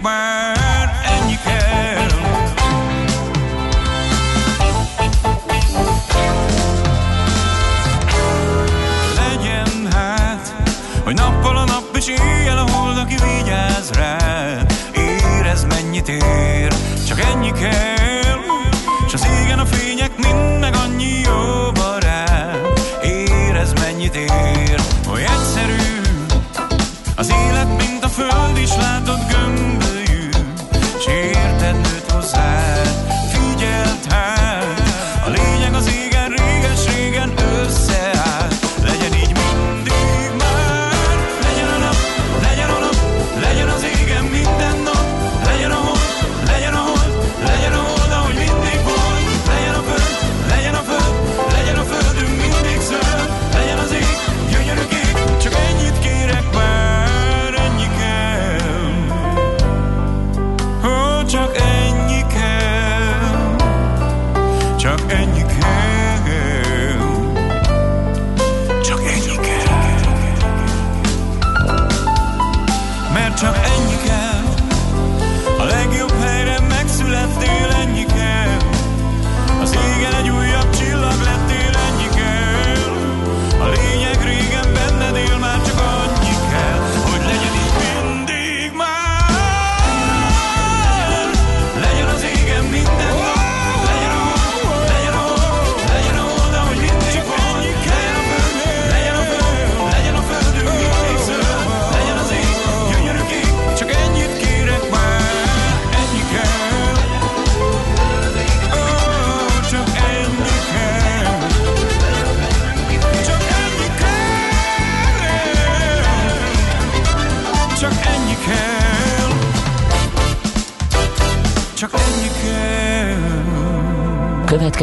Akbar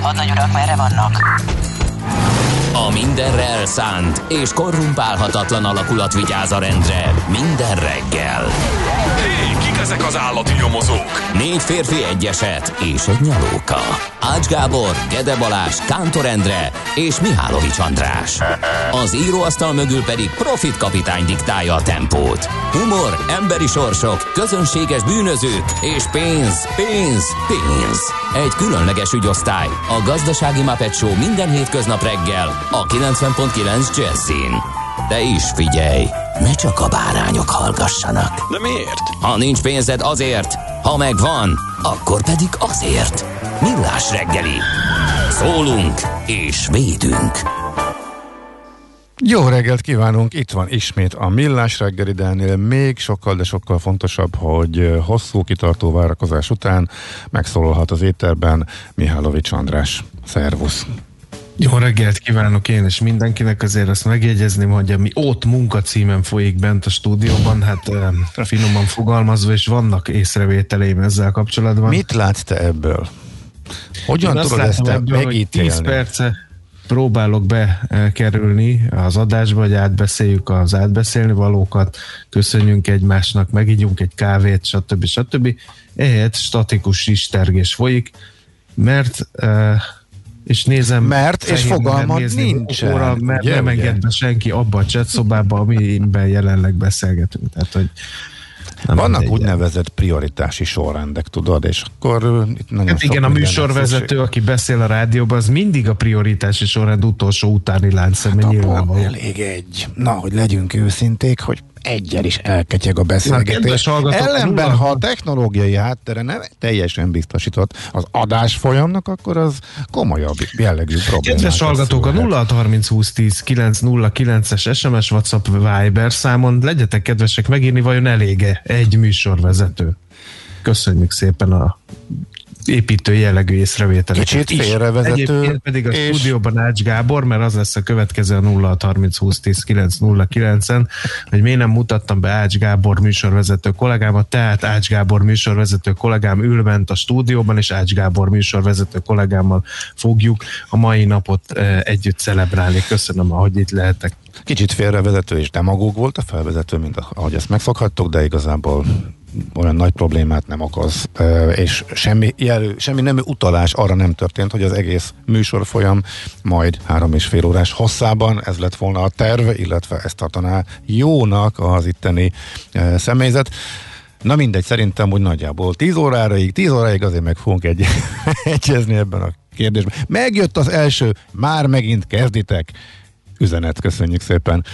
Hadnagy urak, merre vannak? A mindenre elszánt és korrumpálhatatlan alakulat vigyáz a rendre minden reggel. Hé, kik ezek az állati nyomozók? Négy férfi egyeset és egy nyalóka. Ács Gábor, Gede Balázs, Kántor Endre és Mihálovics András. Az íróasztal mögül pedig Profit kapitány diktálja a tempót. Humor, emberi sorsok, közönséges bűnözők és pénz, pénz, pénz. Egy különleges ügyosztály. A Gazdasági Muppet Show minden hétköznap reggel a 90.9 Jazzin. De is figyelj, ne csak a bárányok hallgassanak. De miért? Ha nincs pénzed azért, ha megvan, akkor pedig azért. Millás reggeli. Szólunk és védünk. Jó reggelt kívánunk, itt van ismét a Millás reggeli, de ennél még sokkal, de sokkal fontosabb, hogy hosszú kitartó várakozás után megszólalhat az éterben Mihálovics András. Szervusz! Jó reggelt kívánok én és mindenkinek, azért azt megjegyezném, hogy ami ott munkacímen folyik bent a stúdióban, hát eh, finoman fogalmazva, és vannak észrevételeim ezzel kapcsolatban. Mit látsz te ebből? Hogyan Én tudod ezt hogy megítélni? 10 perce próbálok bekerülni az adásba, hogy átbeszéljük az átbeszélni valókat, köszönjünk egymásnak, megígyunk egy kávét, stb. stb. Ehhez statikus istergés folyik, mert és nézem... Mert, és fogalmad Óra, mert ugye, nem ugye? enged be senki abba a chat szobába, amiben jelenleg beszélgetünk. Tehát, hogy nem Vannak mindegy. úgynevezett prioritási sorrendek, tudod, és akkor itt nagyon Hát sok igen, a műsorvezető, szükség- aki beszél a rádióban, az mindig a prioritási sorrend utolsó utáni láncszeme Abból nyilvánvaló. elég egy. Na, hogy legyünk őszinték, hogy egyel is elketyeg a beszélgetés. Ellenben, nulla- ha a technológiai háttere nem teljesen biztosított az adás folyamnak, akkor az komolyabb jellegű probléma. Kedves hallgatók, a 0630 20 10 909-es SMS, WhatsApp, Viber számon legyetek kedvesek megírni, vajon elége egy műsorvezető. Köszönjük szépen a építő jellegű észrevételeket Kicsit is. félrevezető, Egyébként pedig a és- stúdióban Ács Gábor, mert az lesz a következő a 0 30 20 10 9 0 9-en, hogy miért nem mutattam be Ács Gábor műsorvezető kollégámat, tehát Ács Gábor műsorvezető kollégám ül bent a stúdióban, és Ács Gábor műsorvezető kollégámmal fogjuk a mai napot eh, együtt celebrálni. Köszönöm, ahogy itt lehetek. Kicsit félrevezető és demagóg volt a felvezető, mint ahogy ezt megszokhattok, de igazából olyan nagy problémát nem okoz, és semmi, jelő, semmi nem utalás arra nem történt, hogy az egész műsor folyam majd három és fél órás hosszában, ez lett volna a terv, illetve ezt tartaná jónak az itteni személyzet. Na mindegy, szerintem úgy nagyjából 10 óráig, 10 óráig azért meg fogunk egy, egyezni ebben a kérdésben. Megjött az első, már megint kezditek üzenet, köszönjük szépen.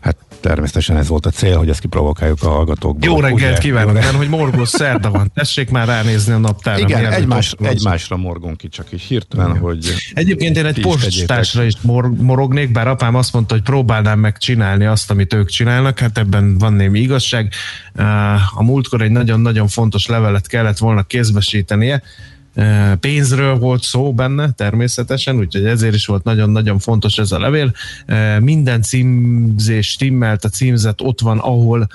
Hát természetesen ez volt a cél, hogy ezt kiprovokáljuk a hallgatókból. Jó reggelt Ugye? kívánok, mert hogy morgós szerda van. Tessék már ránézni a naptárra. Igen, egymás, egymásra morgunk ki, csak így hirtelen, hogy Egyébként én egy postásra is mor- morognék, bár apám azt mondta, hogy próbálnám meg csinálni azt, amit ők csinálnak, hát ebben van némi igazság. A múltkor egy nagyon-nagyon fontos levelet kellett volna kézbesítenie, pénzről volt szó benne természetesen, úgyhogy ezért is volt nagyon-nagyon fontos ez a levél. Minden címzés stimmelt, a címzet ott van, ahol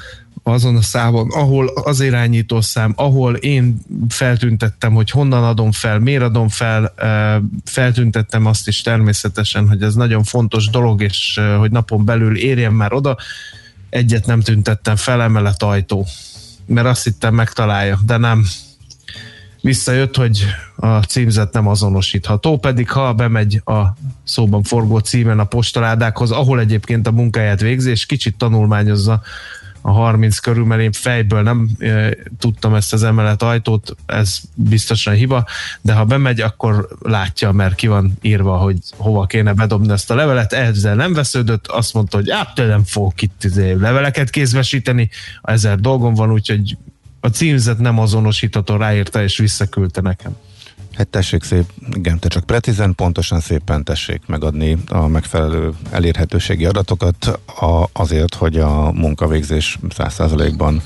azon a számon, ahol az irányító szám, ahol én feltüntettem, hogy honnan adom fel, miért adom fel, feltüntettem azt is természetesen, hogy ez nagyon fontos dolog, és hogy napon belül érjen már oda. Egyet nem tüntettem fel, emelet ajtó, mert azt hittem megtalálja, de nem. Visszajött, hogy a címzet nem azonosítható, pedig ha bemegy a szóban forgó címen a postaládákhoz, ahol egyébként a munkáját végzi, és kicsit tanulmányozza a 30 körül, mert én fejből nem e, tudtam ezt az emelet ajtót, ez biztosan hiba, de ha bemegy, akkor látja, mert ki van írva, hogy hova kéne bedobni ezt a levelet, ezzel nem vesződött, azt mondta, hogy hát nem fogok itt izé leveleket kézbesíteni, ezer dolgom van, úgyhogy a címzet nem azonosítható, ráírta és visszaküldte nekem. Hát tessék szép, igen, te csak precízen, pontosan szépen tessék megadni a megfelelő elérhetőségi adatokat a, azért, hogy a munkavégzés 100%-ban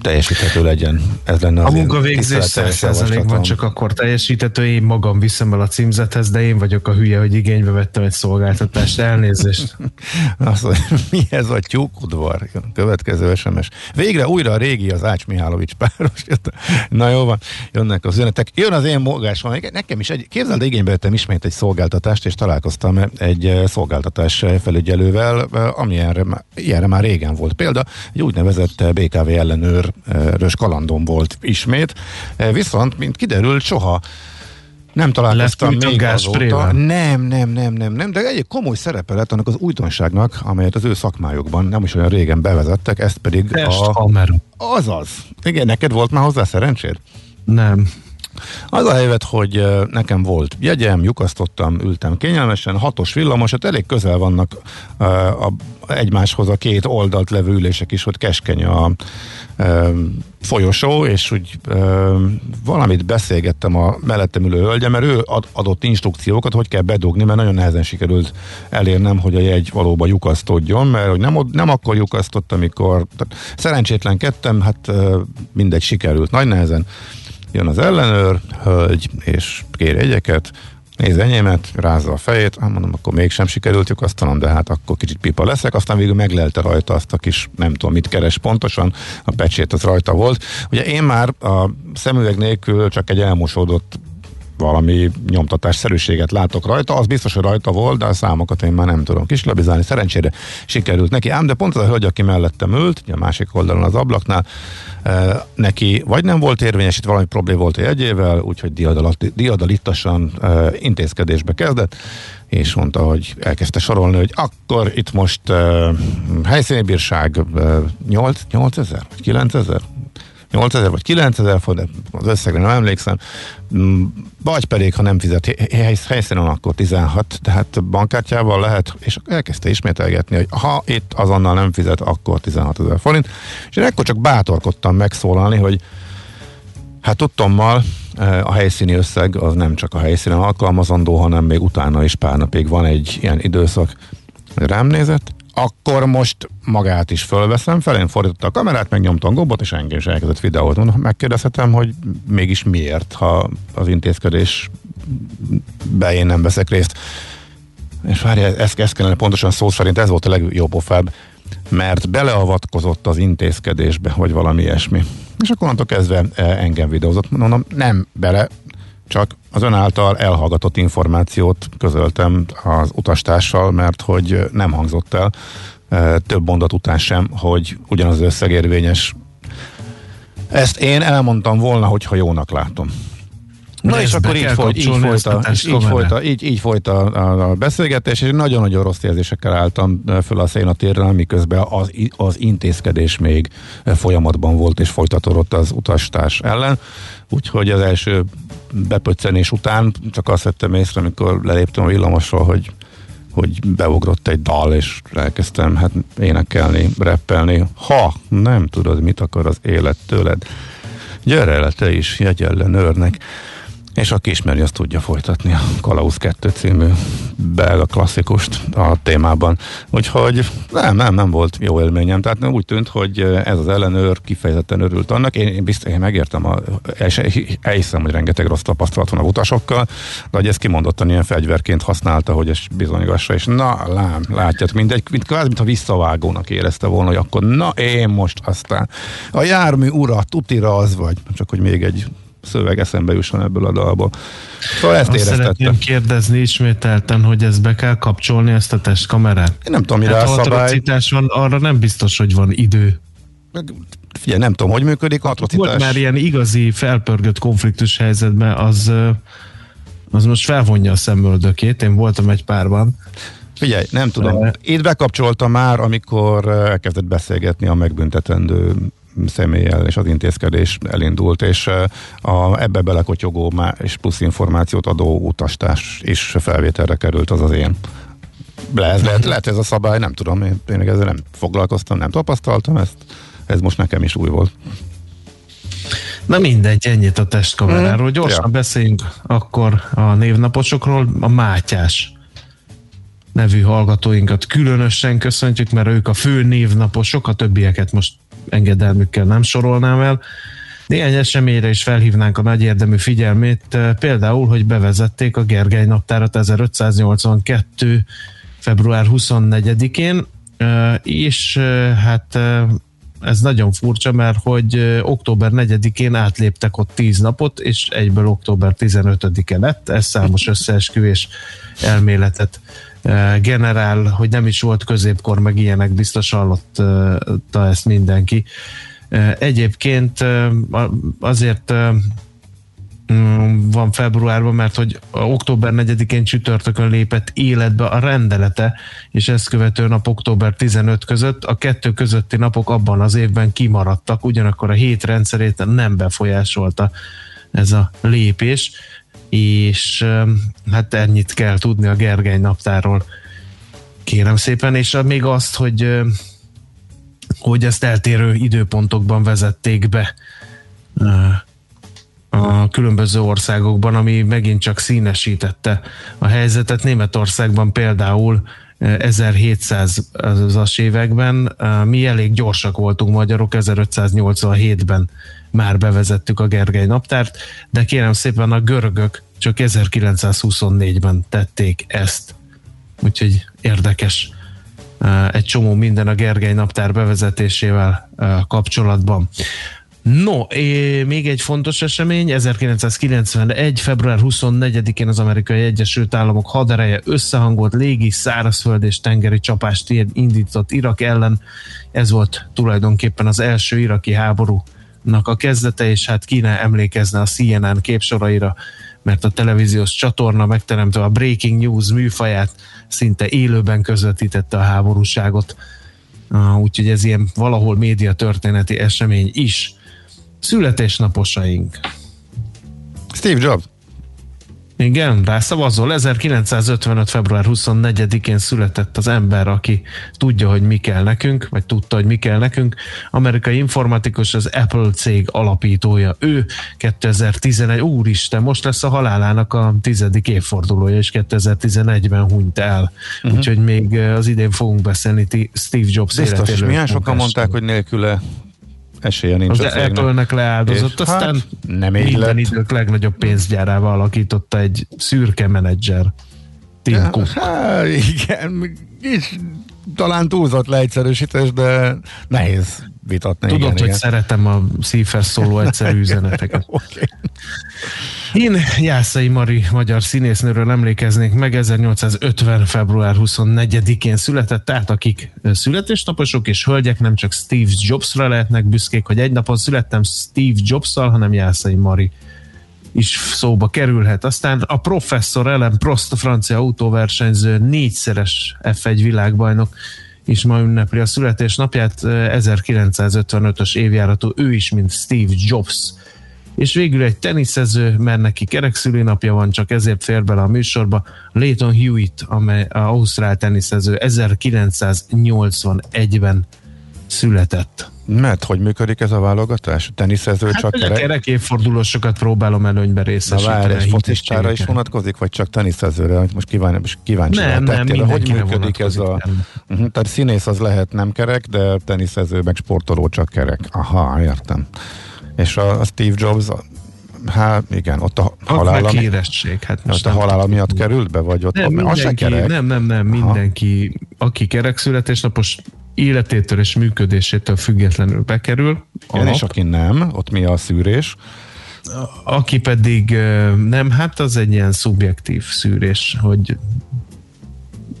teljesíthető legyen. Ez lenne A munkavégzés tiszteletes 100%-ban javaslatom. csak akkor teljesíthető, én magam viszem el a címzethez, de én vagyok a hülye, hogy igénybe vettem egy szolgáltatást, elnézést. Azt mondja, mi ez a tyúkudvar? Következő SMS. Végre újra a régi, az Ács Mihálovics páros. Na jó van, jönnek az üzenetek. Jön az én mógásom. Nekem is egy, képzeld, igénybe vettem ismét egy szolgáltatást, és találkoztam egy eh, szolgáltatás felügyelővel, eh, ami má- ilyenre már régen volt példa. Egy úgynevezett eh, BKV ellenőrös kalandom volt ismét. Eh, Viszont, mint kiderült, soha nem találkoztam még azóta. Nem, nem, nem, nem, nem, de egy komoly szerepe lett annak az újdonságnak, amelyet az ő szakmájukban nem is olyan régen bevezettek, ezt pedig Test a... kamera. Azaz. Igen, neked volt már hozzá szerencséd? Nem. Az a helyzet, hogy nekem volt jegyem, lyukasztottam, ültem kényelmesen, hatos villamos, hát elég közel vannak ö, a, egymáshoz a két oldalt levő ülések is, hogy keskeny a ö, folyosó, és úgy ö, valamit beszélgettem a mellettem ülő hölgyem, mert ő ad, adott instrukciókat, hogy kell bedugni, mert nagyon nehezen sikerült elérnem, hogy a jegy valóban lyukasztodjon, mert hogy nem, nem akkor lyukasztott, amikor tehát szerencsétlenkedtem, hát mindegy sikerült, nagy nehezen jön az ellenőr, hölgy, és kér jegyeket, néz enyémet, rázza a fejét, hát mondom, akkor mégsem sikerült lyukasztanom, de hát akkor kicsit pipa leszek, aztán végül meglelte rajta azt a kis, nem tudom mit keres pontosan, a pecsét az rajta volt. Ugye én már a szemüveg nélkül csak egy elmosódott valami nyomtatásszerűséget látok rajta, az biztos, hogy rajta volt, de a számokat én már nem tudom kislabizálni. Szerencsére sikerült neki. Ám de pont az a hölgy, aki mellettem ült, a másik oldalon az ablaknál, eh, neki vagy nem volt érvényesít, valami probléma volt a jegyével, úgyhogy diadalat- diadalittasan eh, intézkedésbe kezdett, és mondta, hogy elkezdte sorolni, hogy akkor itt most uh, helyszíni bírság uh, 8, 8 ezer, vagy 9 ezer? 8000 vagy 9000 forint, az összegre nem emlékszem, Mm, vagy pedig, ha nem fizet hely- hely- helyszínen, akkor 16, tehát bankkártyával lehet, és elkezdte ismételgetni, hogy ha itt azonnal nem fizet, akkor 16 ezer forint, és én ekkor csak bátorkodtam megszólalni, hogy Hát tudtommal eh, a helyszíni összeg az nem csak a helyszínen alkalmazandó, hanem még utána is pár napig van egy ilyen időszak. Rám nézett, akkor most magát is fölveszem, felén fordította a kamerát, megnyomtam gombot, és engem is elkezdett videót. Mondom, megkérdezhetem, hogy mégis miért, ha az intézkedés be én nem veszek részt. És várja, ezt, ezt kellene pontosan szó szerint, ez volt a legjobb pofább, mert beleavatkozott az intézkedésbe, vagy valami ilyesmi. És akkor onnantól kezdve e, engem videózott. Mondom, nem bele, csak az ön által elhallgatott információt közöltem az utastársal, mert hogy nem hangzott el e, több mondat után sem, hogy ugyanaz összegérvényes. Ezt én elmondtam volna, hogyha jónak látom. Na és akkor így, folyt, így, folyt a, így, folyt a, így, így folyt a, a, a beszélgetés, és nagyon-nagyon rossz érzésekkel álltam föl a szénatérrel, miközben az, az intézkedés még folyamatban volt, és folytatódott az utastárs ellen. Úgyhogy az első bepöccenés után csak azt vettem észre, amikor leléptem a villamosról, hogy hogy beugrott egy dal, és elkezdtem hát énekelni, reppelni. Ha nem tudod, mit akar az élet tőled, gyere le te is jegyellenőrnek. És aki ismeri, azt tudja folytatni a Kalauz 2 című belga klasszikust a témában. Úgyhogy nem, nem, nem volt jó élményem. Tehát úgy tűnt, hogy ez az ellenőr kifejezetten örült annak. Én, én biztos, én megértem, a, és elhiszem, hogy rengeteg rossz tapasztalat van a utasokkal, de hogy ezt kimondottan ilyen fegyverként használta, hogy ez bizonygassa, és na, lám, látjátok, mindegy, mint kvázi, mintha visszavágónak érezte volna, hogy akkor na, én most aztán a jármű ura, tutira az vagy, csak hogy még egy szöveg eszembe jusson ebből a dalból. Szóval ezt Azt szeretném kérdezni ismételten, hogy ezt be kell kapcsolni, ezt a testkamerát? Én nem tudom, mire hát, a szabály. van, arra nem biztos, hogy van idő. Figyelj, nem tudom, hogy működik a atrocitás. Volt már ilyen igazi felpörgött konfliktus helyzetben, az, az most felvonja a szemöldökét, én voltam egy párban. Figyelj, nem tudom. Itt bekapcsolta már, amikor elkezdett beszélgetni a megbüntetendő személlyel, és az intézkedés elindult, és a, ebbe belekotyogó és plusz információt adó utastárs is felvételre került, az az én. Lehet, lehet, lehet ez a szabály, nem tudom, én, én ezzel nem foglalkoztam, nem tapasztaltam ezt, ez most nekem is új volt. Na mindegy, ennyit a testkameráról. Mm, Gyorsan ja. beszéljünk akkor a névnaposokról. A Mátyás nevű hallgatóinkat különösen köszöntjük, mert ők a fő névnaposok, a többieket most engedelmükkel nem sorolnám el. Néhány eseményre is felhívnánk a nagy érdemű figyelmét, például, hogy bevezették a Gergely naptárat 1582. február 24-én, és hát ez nagyon furcsa, mert hogy október 4-én átléptek ott 10 napot, és egyből október 15-e lett, ez számos összeesküvés elméletet generál, hogy nem is volt középkor, meg ilyenek, biztos hallotta ezt mindenki. Egyébként azért mm, van februárban, mert hogy október 4-én csütörtökön lépett életbe a rendelete, és ezt követő nap október 15 között, a kettő közötti napok abban az évben kimaradtak, ugyanakkor a hét rendszerét nem befolyásolta ez a lépés és hát ennyit kell tudni a Gergely naptáról. Kérem szépen, és még azt, hogy hogy ezt eltérő időpontokban vezették be a különböző országokban, ami megint csak színesítette a helyzetet. Németországban például 1700-as években mi elég gyorsak voltunk magyarok, 1587-ben már bevezettük a Gergely naptárt, de kérem szépen a görögök csak 1924-ben tették ezt. Úgyhogy érdekes egy csomó minden a Gergely naptár bevezetésével kapcsolatban. No, még egy fontos esemény, 1991. február 24-én az Amerikai Egyesült Államok hadereje összehangolt légi, szárazföld és tengeri csapást indított Irak ellen. Ez volt tulajdonképpen az első iraki háború a kezdete, és hát Kína emlékezne a CNN képsoraira, mert a televíziós csatorna megteremtve a Breaking News műfaját szinte élőben közvetítette a háborúságot. Úgyhogy ez ilyen valahol média történeti esemény is. Születésnaposaink. Steve Jobs. Igen, rászavazol. 1955. február 24-én született az ember, aki tudja, hogy mi kell nekünk, vagy tudta, hogy mi kell nekünk. Amerikai informatikus, az Apple cég alapítója. Ő 2011, úristen, most lesz a halálának a tizedik évfordulója, és 2011-ben hunyt el. Uh-huh. Úgyhogy még az idén fogunk beszélni Steve Jobs Biztos, és milyen sokan mondták, hogy nélküle esélye nincs. Az Apple-nek leáldozott, és aztán hát nem így minden lett. idők legnagyobb pénzgyárával alakította egy szürke menedzser. Tim Cook. Hát, igen, és talán túlzott leegyszerűsítés, de nehéz vitatni. Tudod, igen, hogy igen. szeretem a szívhez szóló egyszerű üzeneteket. okay. Én Jászai Mari magyar színésznőről emlékeznék meg, 1850. február 24-én született, tehát akik születésnaposok és hölgyek nem csak Steve Jobsra lehetnek büszkék, hogy egy napon születtem Steve Jobs-szal, hanem Jászai Mari is szóba kerülhet. Aztán a professzor Ellen Prost, francia autóversenyző, négyszeres F1 világbajnok, is ma ünnepli a születésnapját, 1955-ös évjáratú, ő is, mint Steve Jobs és végül egy teniszező, mert neki kerekszülinapja van, csak ezért fér bele a műsorba, Leighton Hewitt, amely a ausztrál teniszező 1981-ben született. Mert hogy működik ez a válogatás? Teniszező hát, csak kerek? kerek évfordulósokat próbálom előnybe részesíteni. Na várj, és focistára is vonatkozik, vagy csak teniszezőre, amit most kíváncsi, kíváncsi nem, nem, tettél, hogy működik ez a... Uh-huh, tehát színész az lehet nem kerek, de teniszező meg sportoló csak kerek. Aha, értem és a, a Steve Jobs Hát igen, ott a halála, ott híresség. Hát most a halála miatt került be, vagy ott nem, mindenki, se kerek? Nem, nem, nem, mindenki, aki kerek születésnapos életétől és működésétől függetlenül bekerül. Igen, és aki nem, ott mi a szűrés? Aki pedig nem, hát az egy ilyen szubjektív szűrés, hogy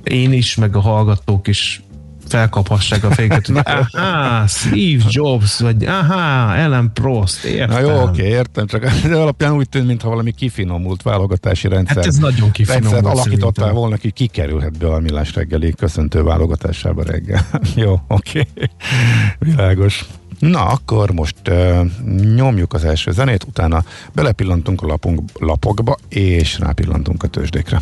én is, meg a hallgatók is felkaphassák a féket, hogy aha, Steve Jobs, vagy aha, Ellen Prost, értem. Na jó, oké, értem, csak de alapján úgy tűnt, mintha valami kifinomult válogatási rendszer. Hát ez nagyon kifinomult. Rendszert alakítottál volna, aki kikerülhet be a millás reggeli köszöntő válogatásába reggel. jó, oké, világos. Na, akkor most uh, nyomjuk az első zenét, utána belepillantunk a lapunk, lapokba, és rápillantunk a tőzsdékre.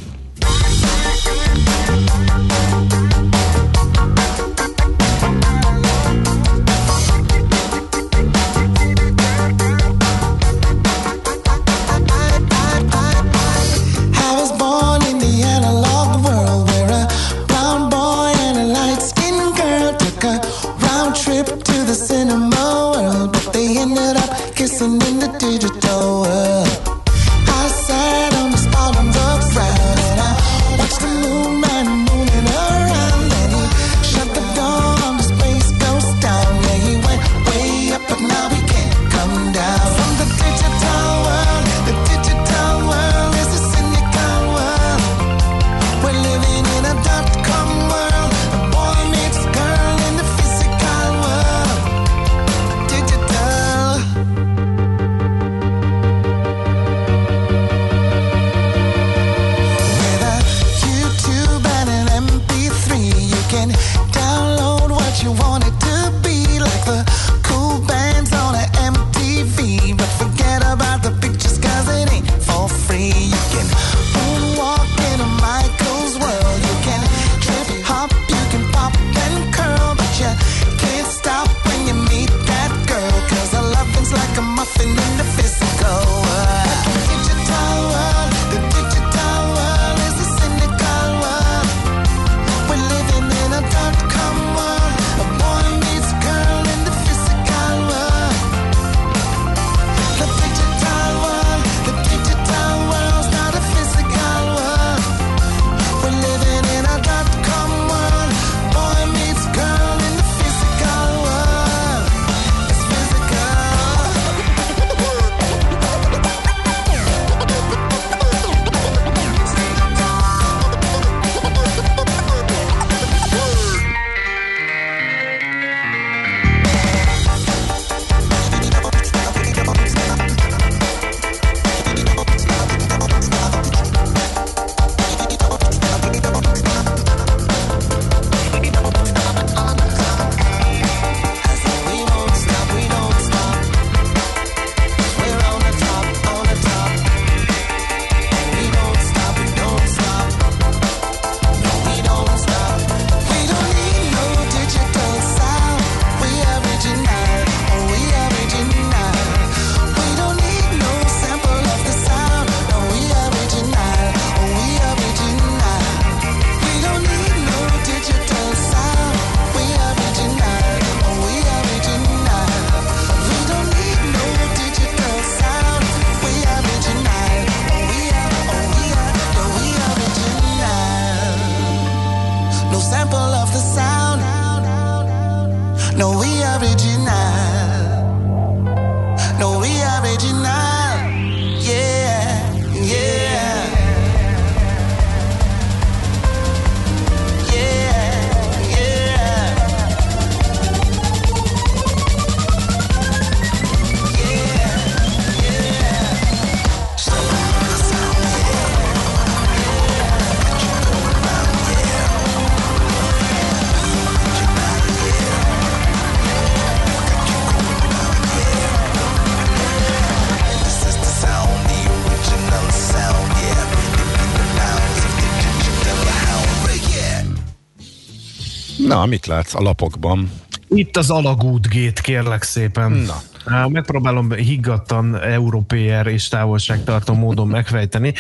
Na, mit látsz a lapokban? Itt az alagútgét, kérlek szépen. Na. Megpróbálom higgadtan európér és távolságtartó módon megfejteni.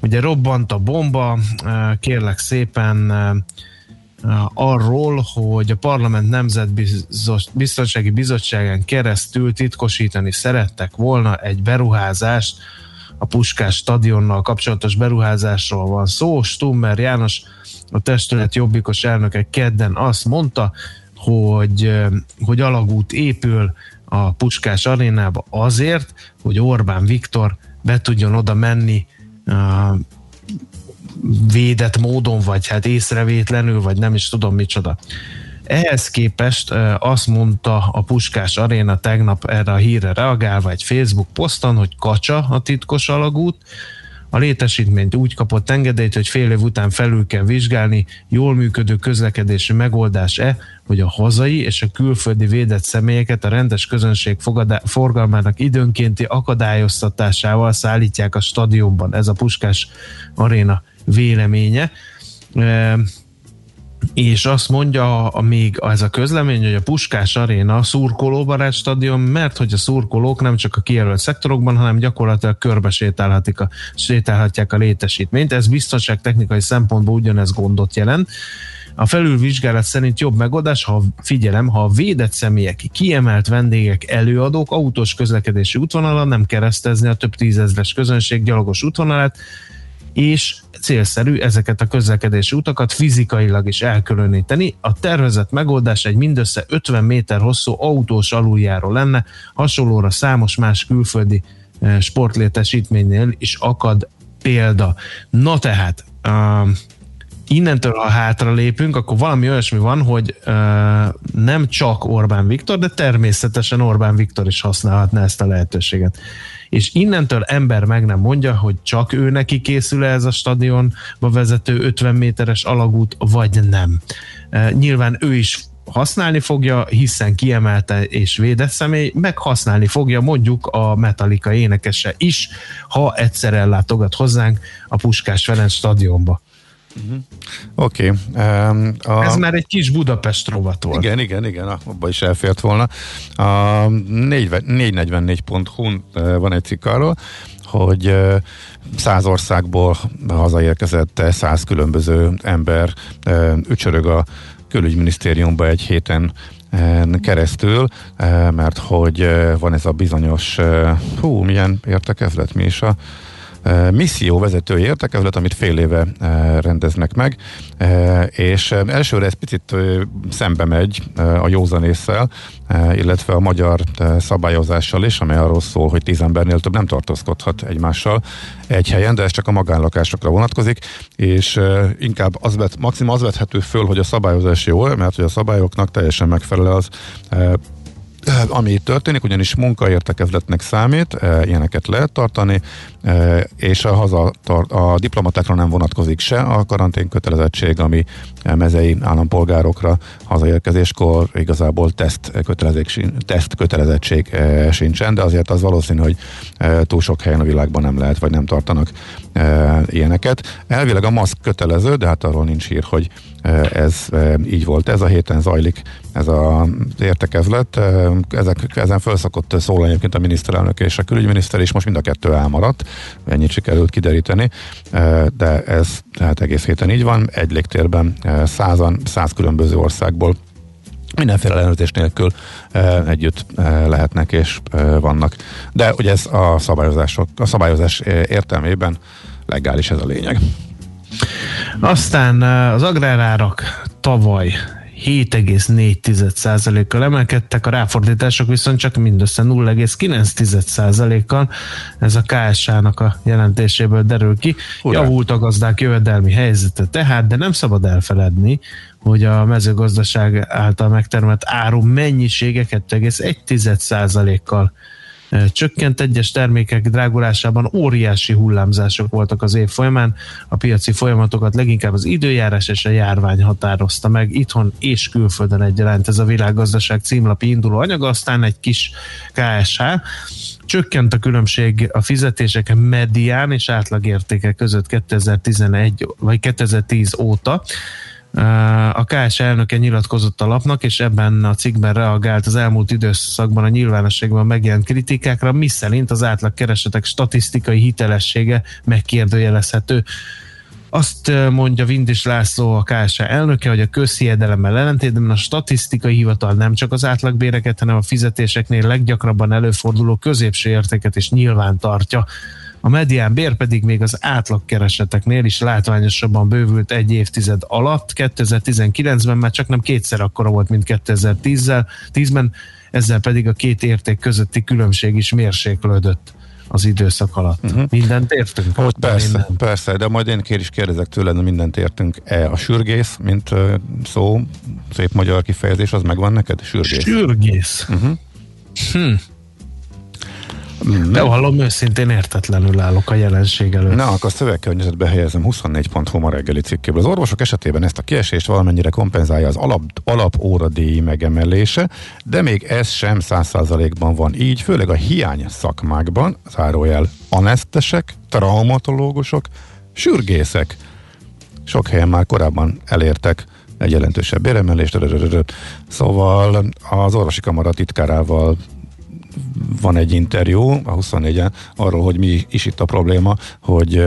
Ugye robbant a bomba, kérlek szépen arról, hogy a Parlament Nemzetbiztonsági Bizottságán keresztül titkosítani szerettek volna egy beruházást, a Puskás stadionnal kapcsolatos beruházásról van szó. Stummer János, a testület jobbikos elnöke kedden azt mondta, hogy, hogy alagút épül a Puskás arénába azért, hogy Orbán Viktor be tudjon oda menni védett módon, vagy hát észrevétlenül, vagy nem is tudom micsoda. Ehhez képest azt mondta a Puskás Aréna tegnap erre a hírre reagálva egy Facebook poszton, hogy kacsa a titkos alagút, a létesítményt úgy kapott engedélyt, hogy fél év után felül kell vizsgálni, jól működő közlekedési megoldás-e, hogy a hazai és a külföldi védett személyeket a rendes közönség forgalmának időnkénti akadályoztatásával szállítják a stadionban. Ez a Puskás Aréna véleménye és azt mondja a, még ez a közlemény, hogy a Puskás Aréna szurkolóbarát stadion, mert hogy a szurkolók nem csak a kijelölt szektorokban, hanem gyakorlatilag körbe sétálhatik a, sétálhatják a létesítményt. Ez biztonságtechnikai szempontból ugyanez gondot jelent. A felülvizsgálat szerint jobb megoldás, ha figyelem, ha a védett személyek, kiemelt vendégek, előadók autós közlekedési útvonalon nem keresztezni a több tízezres közönség gyalogos útvonalát, és célszerű ezeket a közlekedési utakat fizikailag is elkülöníteni. A tervezett megoldás egy mindössze 50 méter hosszú autós aluljáró lenne, hasonlóra számos más külföldi eh, sportlétesítménynél is akad példa. Na tehát, uh, innentől, ha hátra lépünk, akkor valami olyasmi van, hogy uh, nem csak Orbán Viktor, de természetesen Orbán Viktor is használhatná ezt a lehetőséget és innentől ember meg nem mondja, hogy csak ő neki készül -e ez a stadionba vezető 50 méteres alagút, vagy nem. E, nyilván ő is használni fogja, hiszen kiemelte és védett személy, meg használni fogja mondjuk a Metallica énekese is, ha egyszer ellátogat hozzánk a Puskás Ferenc stadionba. Uh-huh. Oké. Okay. Um, a... Ez már egy kis Budapest rovat volt. Igen, igen, igen, abba is elfért volna. A 444.hu van egy cikk arról, hogy száz országból hazaérkezett száz különböző ember ücsörög a külügyminisztériumba egy héten keresztül, mert hogy van ez a bizonyos, hú, milyen értekezlet, mi is a misszió vezetői értekezlet, amit fél éve rendeznek meg, és elsőre ez picit szembe megy a józanésszel, illetve a magyar szabályozással is, amely arról szól, hogy tíz embernél több nem tartózkodhat egymással egy helyen, de ez csak a magánlakásokra vonatkozik, és inkább az vet, maximum az vethető föl, hogy a szabályozás jó, mert hogy a szabályoknak teljesen megfelel az ami itt történik, ugyanis munkaértekezletnek számít, ilyeneket lehet tartani, és a, haza, a diplomatákra nem vonatkozik se a karantén kötelezettség, ami mezei állampolgárokra hazaérkezéskor igazából teszt, teszt kötelezettség sincsen, de azért az valószínű, hogy túl sok helyen a világban nem lehet, vagy nem tartanak ilyeneket. Elvileg a maszk kötelező, de hát arról nincs hír, hogy ez így volt. Ez a héten zajlik ez az értekezlet. Ezek, ezen felszakott szólani egyébként a miniszterelnök és a külügyminiszter, és most mind a kettő elmaradt. Ennyit sikerült kideríteni, de ez tehát egész héten így van. Egy légtérben százan, száz különböző országból mindenféle ellenőrzés nélkül együtt lehetnek és vannak. De ugye ez a szabályozások, a szabályozás értelmében legális ez a lényeg. Aztán az agrárárak tavaly 7,4%-kal emelkedtek, a ráfordítások viszont csak mindössze 0,9%-kal. Ez a KSH-nak a jelentéséből derül ki. Urá. Javult a gazdák jövedelmi helyzete tehát, de nem szabad elfeledni, hogy a mezőgazdaság által megtermelt áru mennyisége 2,1%-kal csökkent egyes termékek drágulásában óriási hullámzások voltak az év folyamán. A piaci folyamatokat leginkább az időjárás és a járvány határozta meg itthon és külföldön egyaránt. Ez a világgazdaság címlapi induló anyaga, aztán egy kis KSH. Csökkent a különbség a fizetések medián és átlagértéke között 2011 vagy 2010 óta A KS elnöke nyilatkozott a lapnak, és ebben a cikkben reagált az elmúlt időszakban a nyilvánosságban megjelent kritikákra, mi szerint az átlag keresetek statisztikai hitelessége megkérdőjelezhető. Azt mondja Vindis László, a KSA elnöke, hogy a közhiedelemmel ellentétben a statisztikai hivatal nem csak az átlagbéreket, hanem a fizetéseknél leggyakrabban előforduló középső értéket is nyilván tartja. A medián bér pedig még az átlagkereseteknél is látványosabban bővült egy évtized alatt. 2019-ben már csak nem kétszer akkora volt, mint 2010-ben, ezzel pedig a két érték közötti különbség is mérséklődött az időszak alatt. Uh-huh. Mindent értünk? Hogy persze, minden. persze, de majd én kér is kérdezek tőled, mindent értünk-e. A sürgész, mint szó, szép magyar kifejezés, az megvan neked? Sürgész. Sürgész. Uh-huh. Hm. De hallom, őszintén értetlenül állok a jelenség előtt. Na, akkor szövegkörnyezetbe helyezem 24.hu ma reggeli cikkéből. Az orvosok esetében ezt a kiesést valamennyire kompenzálja az alap, alapóradíj megemelése, de még ez sem 100%-ban van így, főleg a hiány szakmákban, zárójel anesztesek, traumatológusok, sürgészek. Sok helyen már korábban elértek egy jelentősebb béremelést. Szóval az orvosi kamara titkárával van egy interjú a 24-en arról, hogy mi is itt a probléma, hogy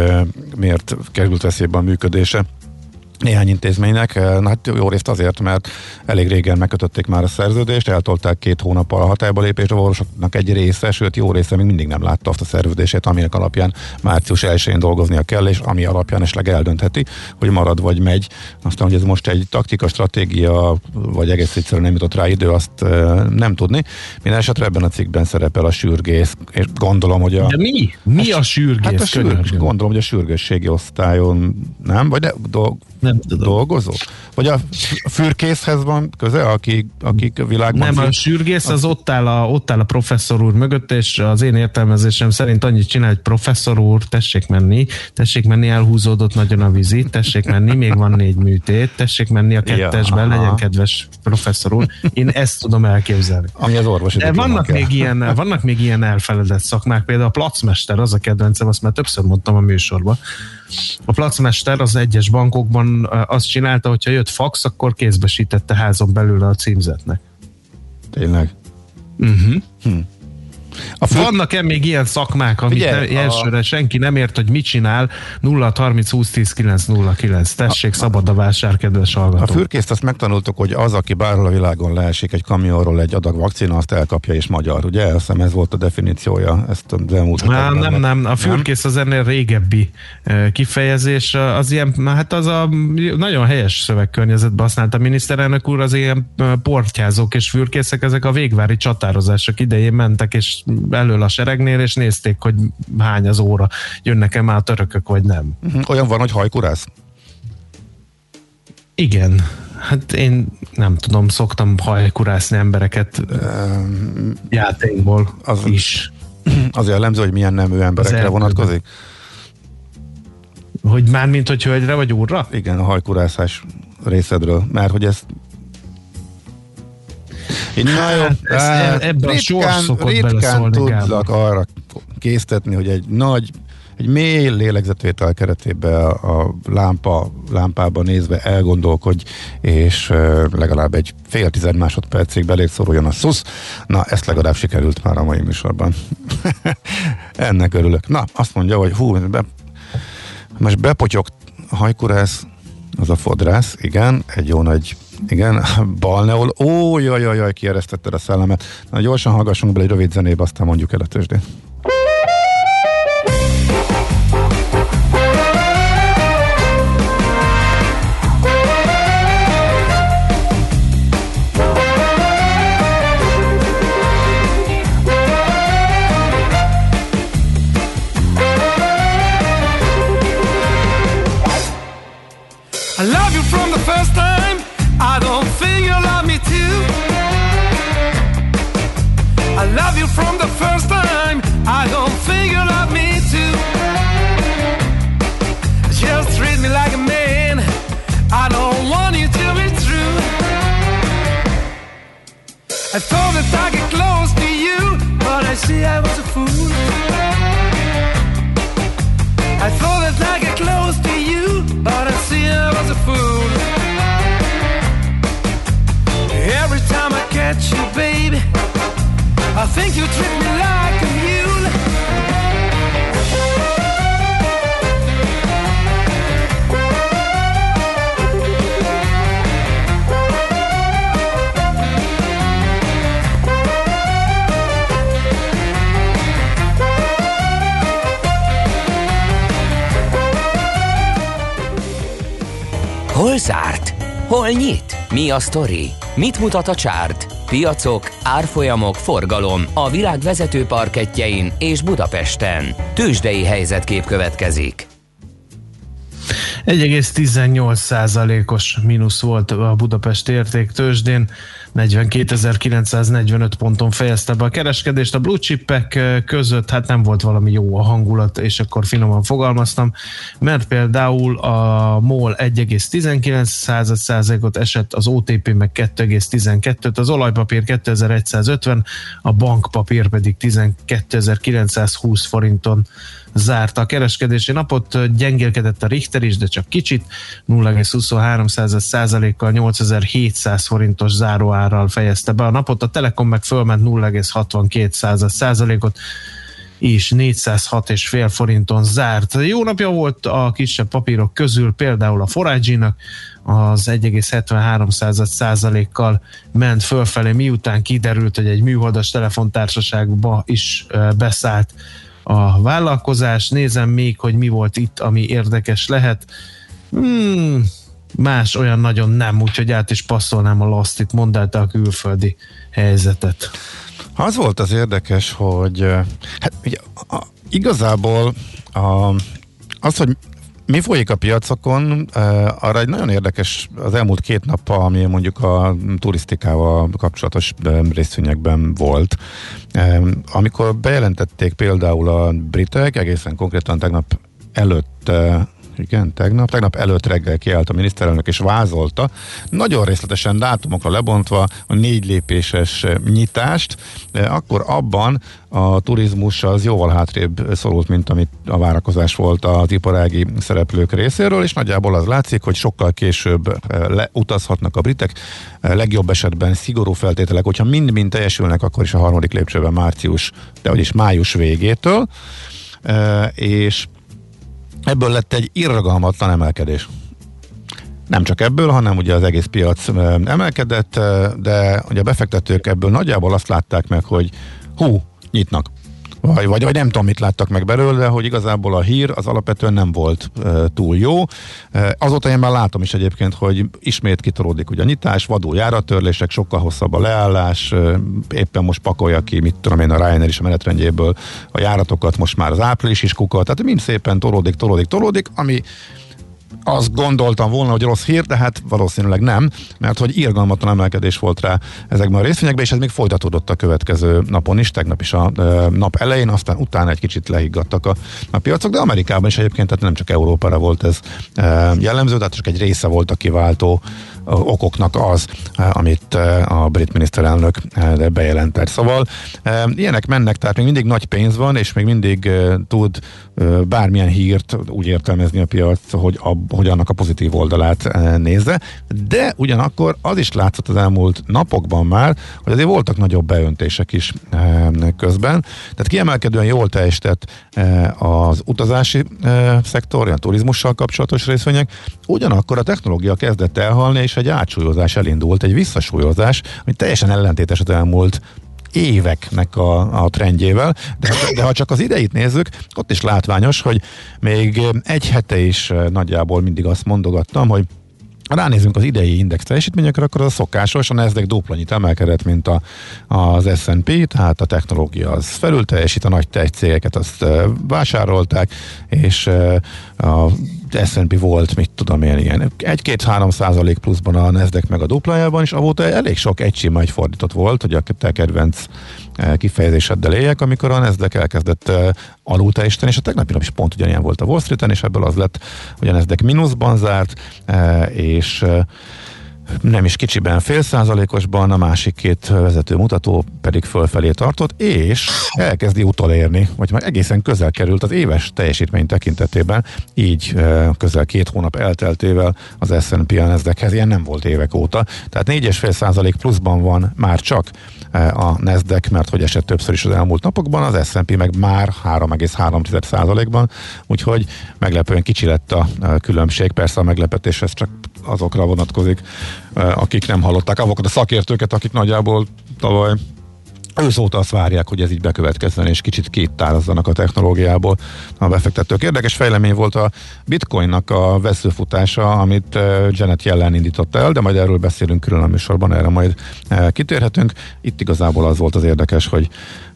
miért került veszélybe a működése néhány intézménynek. Na hát jó részt azért, mert elég régen megkötötték már a szerződést, eltolták két hónappal a hatályba lépést, a orvosoknak egy része, sőt jó része még mindig nem látta azt a szerződését, aminek alapján március 1-én dolgoznia kell, és ami alapján esetleg eldöntheti, hogy marad vagy megy. Aztán, hogy ez most egy taktika, stratégia, vagy egész egyszerűen nem jutott rá idő, azt nem tudni. Minden esetre ebben a cikkben szerepel a sürgész, és gondolom, hogy a... De mi? Mi a sürgész? Hát a sürgész gondolom, hogy a sürgősségi osztályon, nem? Vagy de, do, nem tudom. Dolgozó? Vagy a fürkészhez van köze, aki, akik a világban... Nem, a sürgész az ott áll a, ott áll a professzor úr mögött, és az én értelmezésem szerint annyit csinál, hogy professzor úr, tessék menni, tessék menni, elhúzódott nagyon a vízi, tessék menni, még van négy műtét, tessék menni a kettesben, ja, legyen kedves professzor úr. Én ezt tudom elképzelni. Ami az orvosi De vannak még, ilyen, vannak még ilyen elfeledett szakmák, például a placmester, az a kedvencem, azt már többször mondtam a műsorban, a placmester az egyes bankokban azt csinálta, hogyha jött fax, akkor kézbesítette házon belül a címzetnek. Tényleg? Uh-huh. Hm. A fő... Vannak-e még ilyen szakmák, amit Ugye, ne, elsőre a... senki nem ért, hogy mit csinál? 0 30 20 10 9 0 9. Tessék, a, szabad a vásár, kedves hallgató. A fürkészt azt megtanultuk, hogy az, aki bárhol a világon leesik egy kamionról egy adag vakcina, azt elkapja és magyar. Ugye? Azt hiszem ez volt a definíciója ezt az elmúlt Há, Nem, nem. A fürkész az ennél régebbi kifejezés. Az ilyen, hát az a nagyon helyes szövegkörnyezetben használt a miniszterelnök úr, az ilyen portyázók és fürkészek, ezek a végvári csatározások idején mentek, és elől a seregnél, és nézték, hogy hány az óra, jönnek-e már a törökök, vagy nem. Mhm. Olyan van, hogy hajkurász? Igen. Hát én nem tudom, szoktam hajkurászni embereket um, játékból az, is. Az jellemző, hogy milyen nemű emberekre vonatkozik? Hogy már mint hogy hölgyre vagy úrra? Igen, a hajkurászás részedről. Mert hogy ezt Na jó, hát, hát, ebben ritkán, ritkán tudlak arra késztetni, hogy egy nagy, egy mély lélegzetvétel keretében a lámpa, lámpába nézve elgondolkodj, és legalább egy fél tized másodpercig belét szoruljon a szusz. Na, ezt legalább sikerült már a mai műsorban. Ennek örülök. Na, azt mondja, hogy hú, be, most bepotyog hajkurász, az a fodrász, igen, egy jó nagy igen, Balneol. Ó, jaj, jaj, jaj, kieresztetted a szellemet. Na, gyorsan hallgassunk bele egy rövid zenébe, aztán mondjuk el a tőzsdét. treat me like a man. I don't want you to be true. I thought that I get close to you, but I see I was a fool. I thought that I get close to you, but I see I was a fool. Every time I catch you, baby, I think you treat me like. Hol nyit? Mi a sztori? Mit mutat a csárt? Piacok, árfolyamok, forgalom a világ vezető parketjein és Budapesten. Tősdei helyzetkép következik. 1,18%-os mínusz volt a Budapest érték tőzsdén, 42.945 ponton fejezte be a kereskedést. A blue chipek között hát nem volt valami jó a hangulat, és akkor finoman fogalmaztam, mert például a MOL 1,19%-ot esett, az OTP meg 2,12-t, az olajpapír 2150, a bankpapír pedig 12.920 forinton zárta a kereskedési napot, gyengélkedett a Richter is, de csak kicsit, 0,23%-kal 8700 forintos záróárral fejezte be a napot, a Telekom meg fölment 0,62%-ot, és 406,5 forinton zárt. Jó napja volt a kisebb papírok közül, például a Forage-nak, az 1,73%-kal ment fölfelé, miután kiderült, hogy egy műholdas telefontársaságba is beszállt a vállalkozás. Nézem még, hogy mi volt itt, ami érdekes lehet. Hmm, más olyan nagyon nem, úgyhogy át is passzolnám a lasztit, mondd el a külföldi helyzetet. Az volt az érdekes, hogy hát ugye, a, igazából a, az, hogy mi folyik a piacokon, arra egy nagyon érdekes az elmúlt két nap, ami mondjuk a turisztikával kapcsolatos részvényekben volt. Amikor bejelentették például a britek, egészen konkrétan tegnap előtt igen, tegnap. Tegnap előtt reggel kiállt a miniszterelnök és vázolta, nagyon részletesen dátumokra lebontva a négy lépéses nyitást, de akkor abban a turizmus az jóval hátrébb szorult, mint amit a várakozás volt az iparági szereplők részéről, és nagyjából az látszik, hogy sokkal később leutazhatnak a britek, legjobb esetben szigorú feltételek, hogyha mind-mind teljesülnek, akkor is a harmadik lépcsőben március, de vagyis május végétől, és Ebből lett egy irgalmatlan emelkedés. Nem csak ebből, hanem ugye az egész piac emelkedett, de ugye a befektetők ebből nagyjából azt látták meg, hogy hú, nyitnak. Vagy, vagy, vagy nem tudom, mit láttak meg belőle, hogy igazából a hír az alapvetően nem volt e, túl jó. E, azóta én már látom is egyébként, hogy ismét kitoródik ugye a nyitás, vadul járatörlések, sokkal hosszabb a leállás, e, éppen most pakolja ki, mit tudom én, a Ryanair is a menetrendjéből a járatokat, most már az április is kukat, tehát mind szépen toródik, toródik, toródik, ami azt gondoltam volna, hogy rossz hír, de hát valószínűleg nem, mert hogy irgalmatlan emelkedés volt rá ezekben a részvényekben, és ez még folytatódott a következő napon is, tegnap is a nap elején, aztán utána egy kicsit lehiggadtak a, a piacok, de Amerikában is egyébként, tehát nem csak Európára volt ez jellemző, tehát csak egy része volt a kiváltó okoknak az, amit a brit miniszterelnök bejelentett. Szóval ilyenek mennek, tehát még mindig nagy pénz van, és még mindig tud bármilyen hírt úgy értelmezni a piac, hogy, a, hogy annak a pozitív oldalát nézze, de ugyanakkor az is látszott az elmúlt napokban már, hogy azért voltak nagyobb beöntések is közben, tehát kiemelkedően jól teljesített az utazási szektor, a turizmussal kapcsolatos részvények, ugyanakkor a technológia kezdett elhalni, és egy átsúlyozás elindult, egy visszasúlyozás, ami teljesen ellentétes az elmúlt éveknek a, a trendjével, de, de ha csak az ideit nézzük, ott is látványos, hogy még egy hete is nagyjából mindig azt mondogattam, hogy ha ránézünk az idei index teljesítményekre, akkor az a szokásos, a Nasdaq dupla nyit emelkedett, mint a, az S&P, tehát a technológia az felül teljesít, a nagy tech cégeket azt vásárolták, és a S&P volt, mit tudom én, ilyen. Egy-két-három százalék pluszban a Nasdaq meg a duplájában, és avóta elég sok egysima egy fordított volt, hogy a te kedvenc kifejezéseddel éljek, amikor a Nasdaq elkezdett alul teljesíteni, és a tegnapi nap is pont ugyanilyen volt a Wall Street-en, és ebből az lett, hogy a Nasdaq mínuszban zárt, és nem is kicsiben fél százalékosban, a másik két vezető mutató pedig fölfelé tartott, és elkezdi utolérni, vagy már egészen közel került az éves teljesítmény tekintetében, így közel két hónap elteltével az S&P a Nasdaqhez, ilyen nem volt évek óta, tehát 4,5 százalék pluszban van már csak a Nasdaq, mert hogy esett többször is az elmúlt napokban, az S&P meg már 3,3 százalékban, úgyhogy meglepően kicsi lett a különbség, persze a meglepetés ez csak azokra vonatkozik, akik nem hallották azokat a szakértőket, akik nagyjából tavaly őszóta azt várják, hogy ez így bekövetkezzen, és kicsit kéttárazzanak a technológiából a befektetők. Érdekes fejlemény volt a bitcoinnak a veszőfutása, amit eh, Janet Yellen indított el, de majd erről beszélünk külön a műsorban, erre majd eh, kitérhetünk. Itt igazából az volt az érdekes, hogy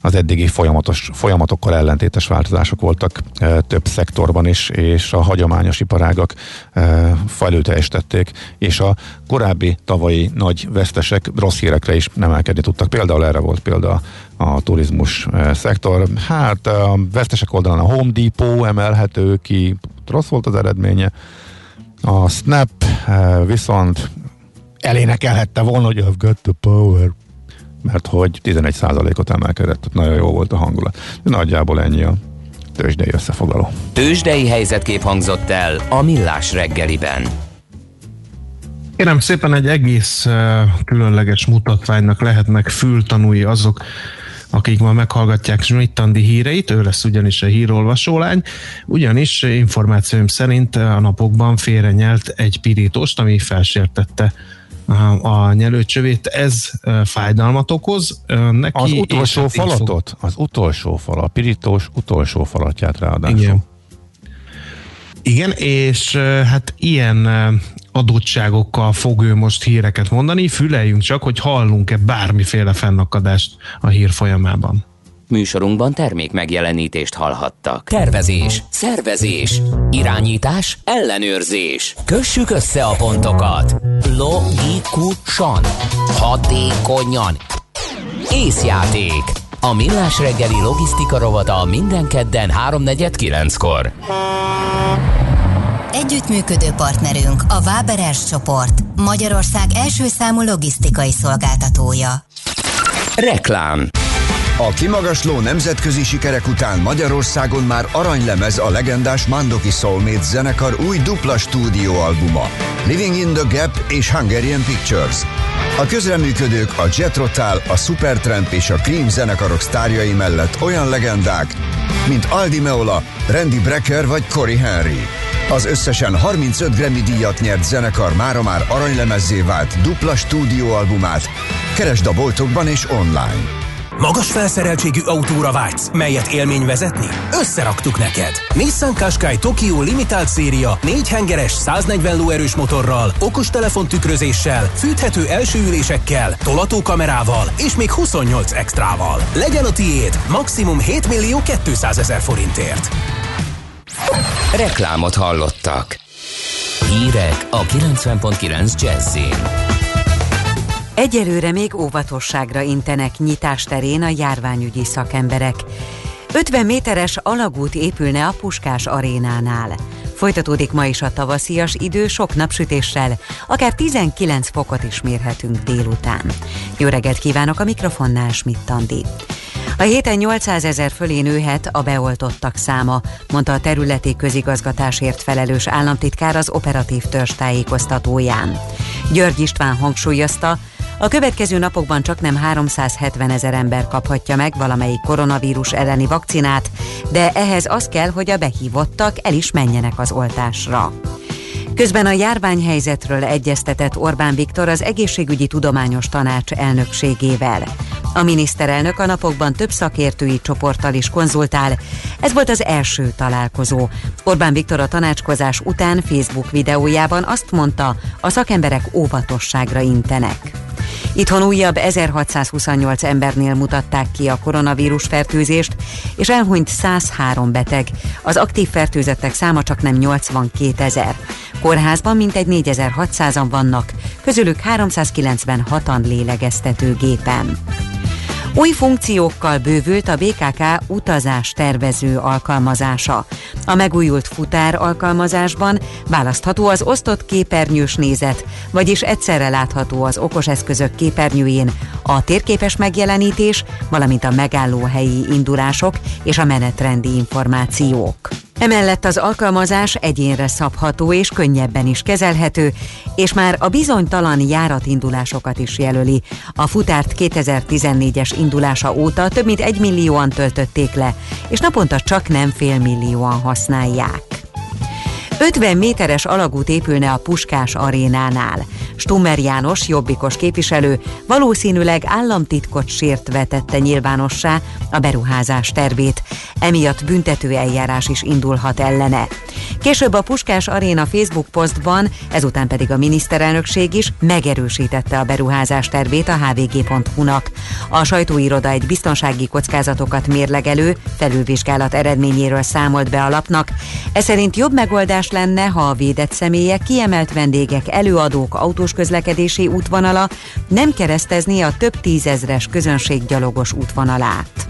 az eddigi folyamatos, folyamatokkal ellentétes változások voltak e, több szektorban is, és a hagyományos iparágak e, fejlődteljesítették, és a korábbi tavalyi nagy vesztesek rossz hírekre is emelkedni tudtak. Például erre volt példa a turizmus e, szektor. Hát a vesztesek oldalán a Home Depot emelhető ki, rossz volt az eredménye. A Snap e, viszont elénekelhette volna, hogy I've got the power, mert hogy 11%-ot emelkedett, nagyon jó volt a hangulat. De nagyjából ennyi a tőzsdei összefoglaló. Tőzsdei helyzetkép hangzott el a Millás reggeliben. Kérem szépen egy egész különleges mutatványnak lehetnek fültanúi azok, akik ma meghallgatják Schmidt Andi híreit, ő lesz ugyanis a hírolvasó lány, ugyanis információim szerint a napokban félrenyelt egy pirítost, ami felsértette a nyelőcsövét, ez fájdalmat okoz neki. Az utolsó falatot? Fog... Az utolsó fal, a pirítós utolsó falatját ráadásul. Igen. Igen, és hát ilyen adottságokkal fog ő most híreket mondani, füleljünk csak, hogy hallunk-e bármiféle fennakadást a hír folyamában. Műsorunkban termék megjelenítést hallhattak. Tervezés, szervezés, irányítás, ellenőrzés. Kössük össze a pontokat. Logikusan, hatékonyan. Észjáték. A Millás reggeli logisztika rovata minden kedden 3.49-kor. Együttműködő partnerünk a Váberes csoport, Magyarország első számú logisztikai szolgáltatója. Reklám a kimagasló nemzetközi sikerek után Magyarországon már aranylemez a legendás Mandoki Soulmate zenekar új dupla stúdióalbuma Living in the Gap és Hungarian Pictures. A közreműködők a Jet Rotal, a Supertramp és a Cream zenekarok sztárjai mellett olyan legendák, mint Aldi Meola, Randy Brecker vagy Cory Henry. Az összesen 35 Grammy díjat nyert zenekar mára már aranylemezzé vált dupla stúdióalbumát. Keresd a boltokban és online. Magas felszereltségű autóra vágysz, melyet élmény vezetni? Összeraktuk neked! Nissan Qashqai Tokyo Limited széria 4 hengeres 140 lóerős motorral, okostelefon tükrözéssel, fűthető első ülésekkel, tolatókamerával és még 28 extrával. Legyen a tiéd maximum 7 millió 200 ezer forintért. Reklámot hallottak. Hírek a 90.9 Jazzin. Egyelőre még óvatosságra intenek nyitás terén a járványügyi szakemberek. 50 méteres alagút épülne a Puskás arénánál. Folytatódik ma is a tavaszias idő sok napsütéssel, akár 19 fokot is mérhetünk délután. Jó reggelt kívánok a mikrofonnál, Schmidt Andi. A héten 800 ezer fölé nőhet a beoltottak száma, mondta a területi közigazgatásért felelős államtitkár az operatív törzs tájékoztatóján. György István hangsúlyozta, a következő napokban csak nem 370 ezer ember kaphatja meg valamelyik koronavírus elleni vakcinát, de ehhez az kell, hogy a behívottak el is menjenek az oltásra. Közben a járványhelyzetről egyeztetett Orbán Viktor az Egészségügyi Tudományos Tanács elnökségével. A miniszterelnök a napokban több szakértői csoporttal is konzultál. Ez volt az első találkozó. Orbán Viktor a tanácskozás után Facebook videójában azt mondta, a szakemberek óvatosságra intenek. Itthon újabb 1628 embernél mutatták ki a koronavírus fertőzést, és elhunyt 103 beteg. Az aktív fertőzettek száma csak nem 82 ezer. Kórházban mintegy 4600-an vannak, közülük 396-an lélegeztetőgépen. Új funkciókkal bővült a BKK utazás tervező alkalmazása. A megújult futár alkalmazásban választható az osztott képernyős nézet, vagyis egyszerre látható az okoseszközök képernyőjén a térképes megjelenítés, valamint a megállóhelyi indulások és a menetrendi információk. Emellett az alkalmazás egyénre szabható és könnyebben is kezelhető, és már a bizonytalan járatindulásokat is jelöli. A futárt 2014-es indulása óta több mint egy millióan töltötték le, és naponta csak nem fél millióan használják. 50 méteres alagút épülne a Puskás arénánál. Stummer János, jobbikos képviselő, valószínűleg államtitkot sért vetette nyilvánossá a beruházás tervét. Emiatt büntető eljárás is indulhat ellene. Később a Puskás Aréna Facebook posztban, ezután pedig a miniszterelnökség is megerősítette a beruházás tervét a hvg.hu-nak. A sajtóiroda egy biztonsági kockázatokat mérlegelő felülvizsgálat eredményéről számolt be a lapnak. Ez szerint jobb megoldás lenne, ha a védett személyek, kiemelt vendégek, előadók autós közlekedési útvonala nem keresztezni a több tízezres közönséggyalogos útvonalát.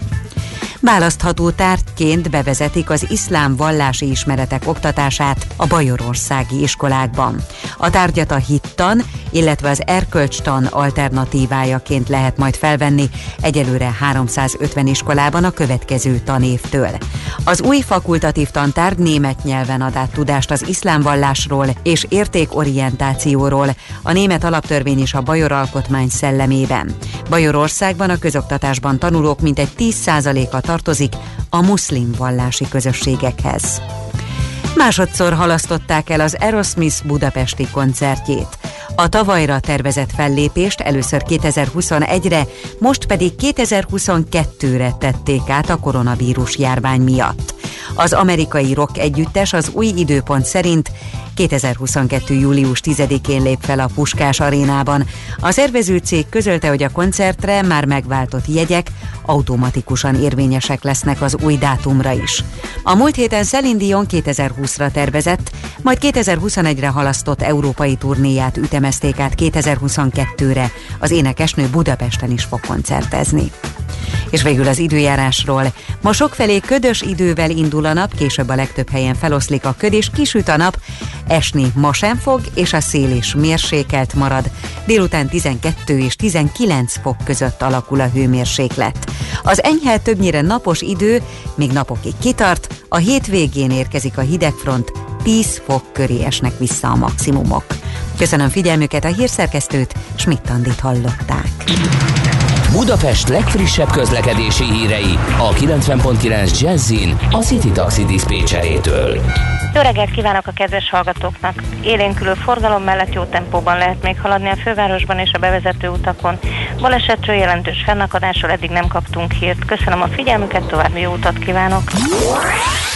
Választható tárgyként bevezetik az iszlám vallási ismeretek oktatását a bajorországi iskolákban. A tárgyat a hittan, illetve az erkölcstan alternatívájaként lehet majd felvenni egyelőre 350 iskolában a következő tanévtől. Az új fakultatív tantárgy német nyelven ad át tudást az iszlám vallásról és értékorientációról, a német alaptörvény és a bajor alkotmány szellemében. Bajorországban a közoktatásban tanulók mintegy 10%-a tartozik a muszlim vallási közösségekhez. Másodszor halasztották el az Aerosmith budapesti koncertjét. A tavalyra tervezett fellépést először 2021-re, most pedig 2022-re tették át a koronavírus járvány miatt. Az amerikai rock együttes az új időpont szerint 2022. július 10-én lép fel a Puskás arénában. A szervező cég közölte, hogy a koncertre már megváltott jegyek automatikusan érvényesek lesznek az új dátumra is. A múlt héten Celine Dion 2020-ra tervezett, majd 2021-re halasztott európai turnéját ütemezték át 2022-re. Az énekesnő Budapesten is fog koncertezni. És végül az időjárásról. Ma sokfelé ködös idővel indul a nap, később a legtöbb helyen feloszlik a köd, és kisüt a nap, esni ma sem fog, és a szél is mérsékelt marad. Délután 12 és 19 fok között alakul a hőmérséklet. Az enyhe többnyire napos idő még napokig kitart, a hétvégén érkezik a hidegfront, 10 fok köré esnek vissza a maximumok. Köszönöm figyelmüket a hírszerkesztőt, Schmidt-Tandit hallották. Budapest legfrissebb közlekedési hírei a 90.9 Jazzin a City Taxi Dispécsejétől. Jó reggelt kívánok a kedves hallgatóknak! Élénkülő forgalom mellett jó tempóban lehet még haladni a fővárosban és a bevezető utakon. Balesetről jelentős fennakadásról eddig nem kaptunk hírt. Köszönöm a figyelmüket, további jó utat kívánok!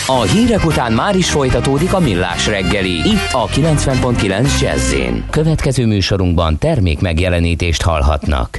A hírek után már is folytatódik a millás reggeli, itt a 90.9 Jazzin. Következő műsorunkban termék megjelenítést hallhatnak.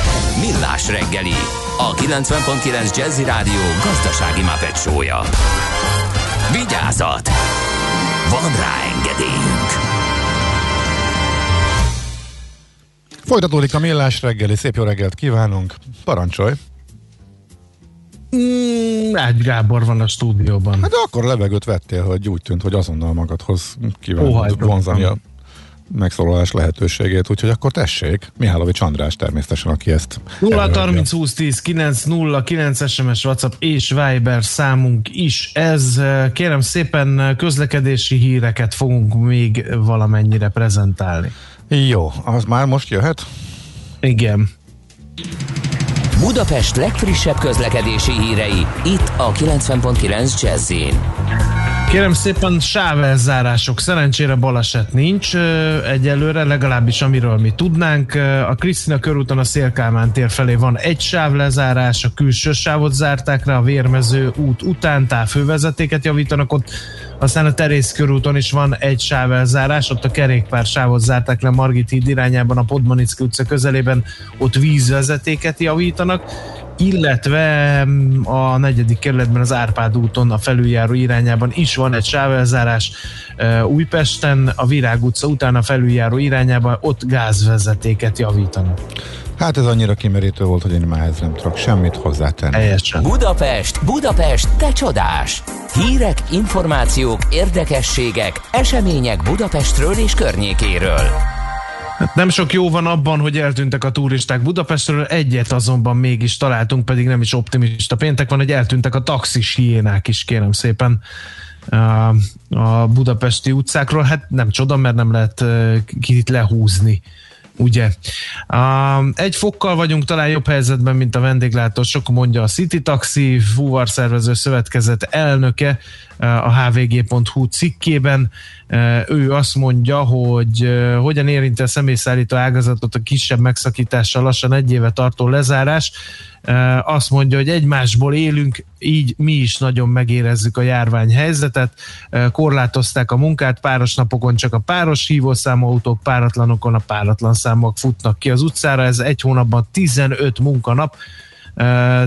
Millás reggeli, a 90.9 Jazzy Rádió gazdasági mapetsója. Vigyázat! Van rá engedélyünk! Folytatódik a millás reggeli, szép jó reggelt kívánunk, parancsolj! Mm, Ágy Gábor van a stúdióban. Hát de akkor levegőt vettél, hogy úgy tűnt, hogy azonnal magadhoz kívánod vonzani a megszólalás lehetőségét, úgyhogy akkor tessék, Mihálovics András természetesen, aki ezt 0 előadja. 30 20 10 9 0 9 SMS, WhatsApp és Viber számunk is ez. Kérem szépen közlekedési híreket fogunk még valamennyire prezentálni. Jó, az már most jöhet? Igen. Budapest legfrissebb közlekedési hírei, itt a 90.9 jazz Kérem szépen sávelzárások, szerencsére baleset nincs egyelőre, legalábbis amiről mi tudnánk. A Krisztina körúton a Szélkálmán tér felé van egy sávlezárás, a külső sávot zárták rá, a Vérmező út után távfővezetéket javítanak ott, aztán a Terész körúton is van egy sávelzárás, ott a kerékpár sávot zárták le Margit híd irányában, a Podmanicki utca közelében, ott vízvezetéket javítanak, illetve mm, a negyedik kerületben az Árpád úton a felüljáró irányában is van egy sávelzárás Újpesten, a Virág utca után a felüljáró irányában ott gázvezetéket javítanak. Hát ez annyira kimerítő volt, hogy én már ehhez nem tudok semmit hozzátenni. Teljesen. Budapest, Budapest, te csodás! Hírek, információk, érdekességek, események Budapestről és környékéről. Hát nem sok jó van abban, hogy eltűntek a turisták Budapestről, egyet azonban mégis találtunk, pedig nem is optimista péntek van, hogy eltűntek a taxis hiénák is, kérem szépen a, a budapesti utcákról. Hát nem csoda, mert nem lehet ö, kit lehúzni ugye. Egy fokkal vagyunk talán jobb helyzetben, mint a vendéglátó, sok mondja a City Taxi, fuvarszervező szövetkezet elnöke uh, a hvg.hu cikkében. Uh, Ő azt mondja, hogy uh, hogyan érinti a személyszállító ágazatot a kisebb megszakítással lassan egy éve tartó lezárás. Azt mondja, hogy egymásból élünk, így mi is nagyon megérezzük a járvány helyzetet. Korlátozták a munkát, páros napokon csak a páros hívószámú autók, páratlanokon a páratlan számok futnak ki az utcára. Ez egy hónapban 15 munkanap,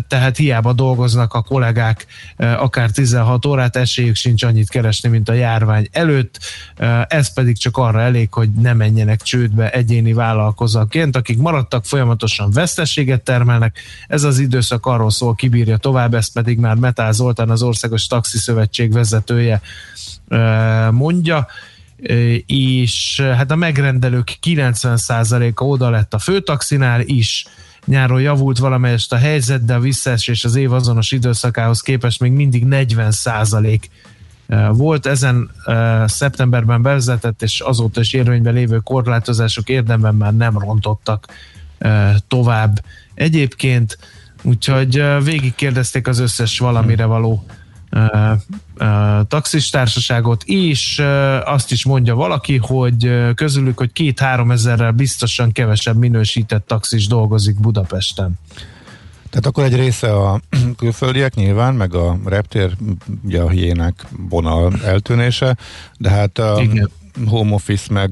tehát hiába dolgoznak a kollégák akár 16 órát, esélyük sincs annyit keresni, mint a járvány előtt, ez pedig csak arra elég, hogy ne menjenek csődbe egyéni vállalkozóként, akik maradtak, folyamatosan veszteséget termelnek, ez az időszak arról szól, kibírja tovább, ezt pedig már Metál Zoltán, az Országos Taxi Szövetség vezetője mondja, és hát a megrendelők 90%-a oda lett a főtaxinál is, nyáron javult valamelyest a helyzet, de a visszaesés az év azonos időszakához képest még mindig 40 százalék volt. Ezen uh, szeptemberben bevezetett és azóta is érvényben lévő korlátozások érdemben már nem rontottak uh, tovább. Egyébként, úgyhogy végig kérdezték az összes valamire való uh, taxistársaságot, és azt is mondja valaki, hogy közülük, hogy két-három ezerrel biztosan kevesebb minősített taxis dolgozik Budapesten. Tehát akkor egy része a külföldiek nyilván, meg a reptér, ugye a hiének vonal eltűnése, de hát a Igen. Home office, meg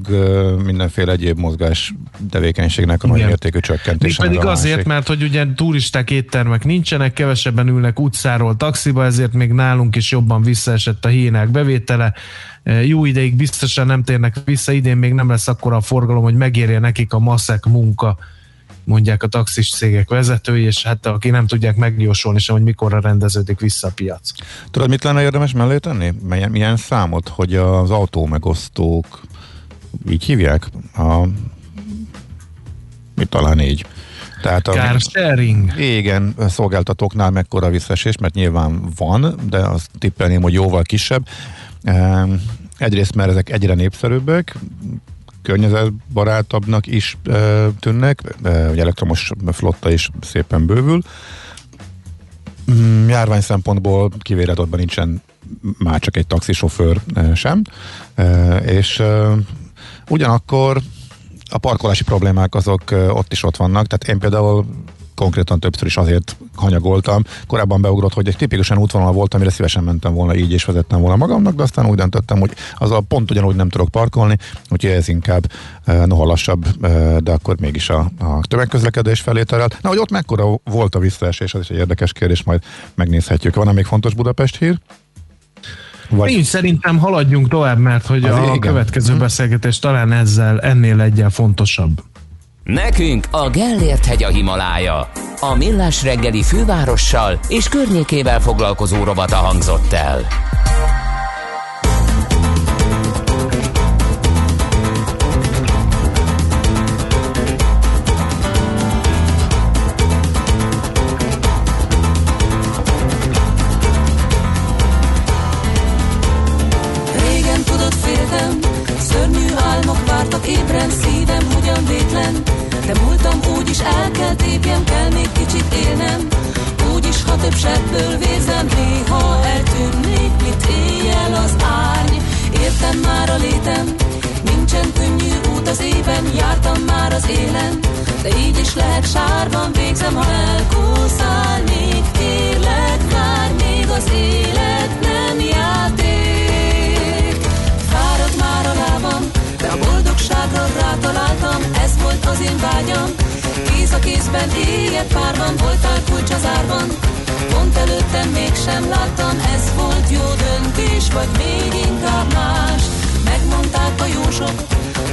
mindenféle egyéb mozgás tevékenységnek a nagy mértékű csökkentése. Még pedig azért, mert hogy ugye turisták éttermek nincsenek, kevesebben ülnek utcáról taxiba, ezért még nálunk is jobban visszaesett a hiénák bevétele. Jó ideig biztosan nem térnek vissza, idén még nem lesz akkora a forgalom, hogy megérje nekik a maszek munka, mondják a taxis cégek vezetői, és hát aki nem tudják megjósolni sem, hogy mikorra rendeződik vissza a piac. Tudod, mit lenne érdemes mellé tenni? Milyen, milyen számot, hogy az autó megosztók így hívják? A, mit talán így. Tehát a, Car sharing. Igen, szolgáltatóknál mekkora visszaesés, mert nyilván van, de azt tippelném, hogy jóval kisebb. Ehm, Egyrészt, mert ezek egyre népszerűbbek, környezetbarátabbnak is e, tűnnek, e, hogy elektromos flotta is szépen bővül. Mm, járvány szempontból kivéredatban nincsen már csak egy taxisofőr e, sem, e, és e, ugyanakkor a parkolási problémák azok ott is ott vannak, tehát én például konkrétan többször is azért hanyagoltam. Korábban beugrott, hogy egy tipikusan útvonal volt, amire szívesen mentem volna így, és vezettem volna magamnak, de aztán úgy döntöttem, hogy az a pont ugyanúgy nem tudok parkolni, úgyhogy ez inkább e, noha lassabb, e, de akkor mégis a, a tömegközlekedés felé terel. Na, hogy ott mekkora volt a visszaesés, az is egy érdekes kérdés, majd megnézhetjük. Van-e még fontos Budapest hír? Vagy... Nincs, szerintem haladjunk tovább, mert hogy a igen. következő beszélgetés talán ezzel ennél egyel fontosabb. Nekünk a Gellért hegy a Himalája. A Millás reggeli fővárossal és környékével foglalkozó robata hangzott el. Több sebből vérzem, néha eltűnnék, mint éjjel az árny Értem már a létem, nincsen könnyű út az éven Jártam már az élen, de így is lehet sárban végzem Ha elkúszálnék, kérlek, várj még az élet nem játék Fáradt már a lábam, de a boldogságra rátaláltam, ez volt az én vágyam. Kéz a kézben éjjel párban, voltál kulcs az árban. Pont előttem mégsem láttam, ez volt jó döntés, vagy még inkább más. Megmondták a jósok,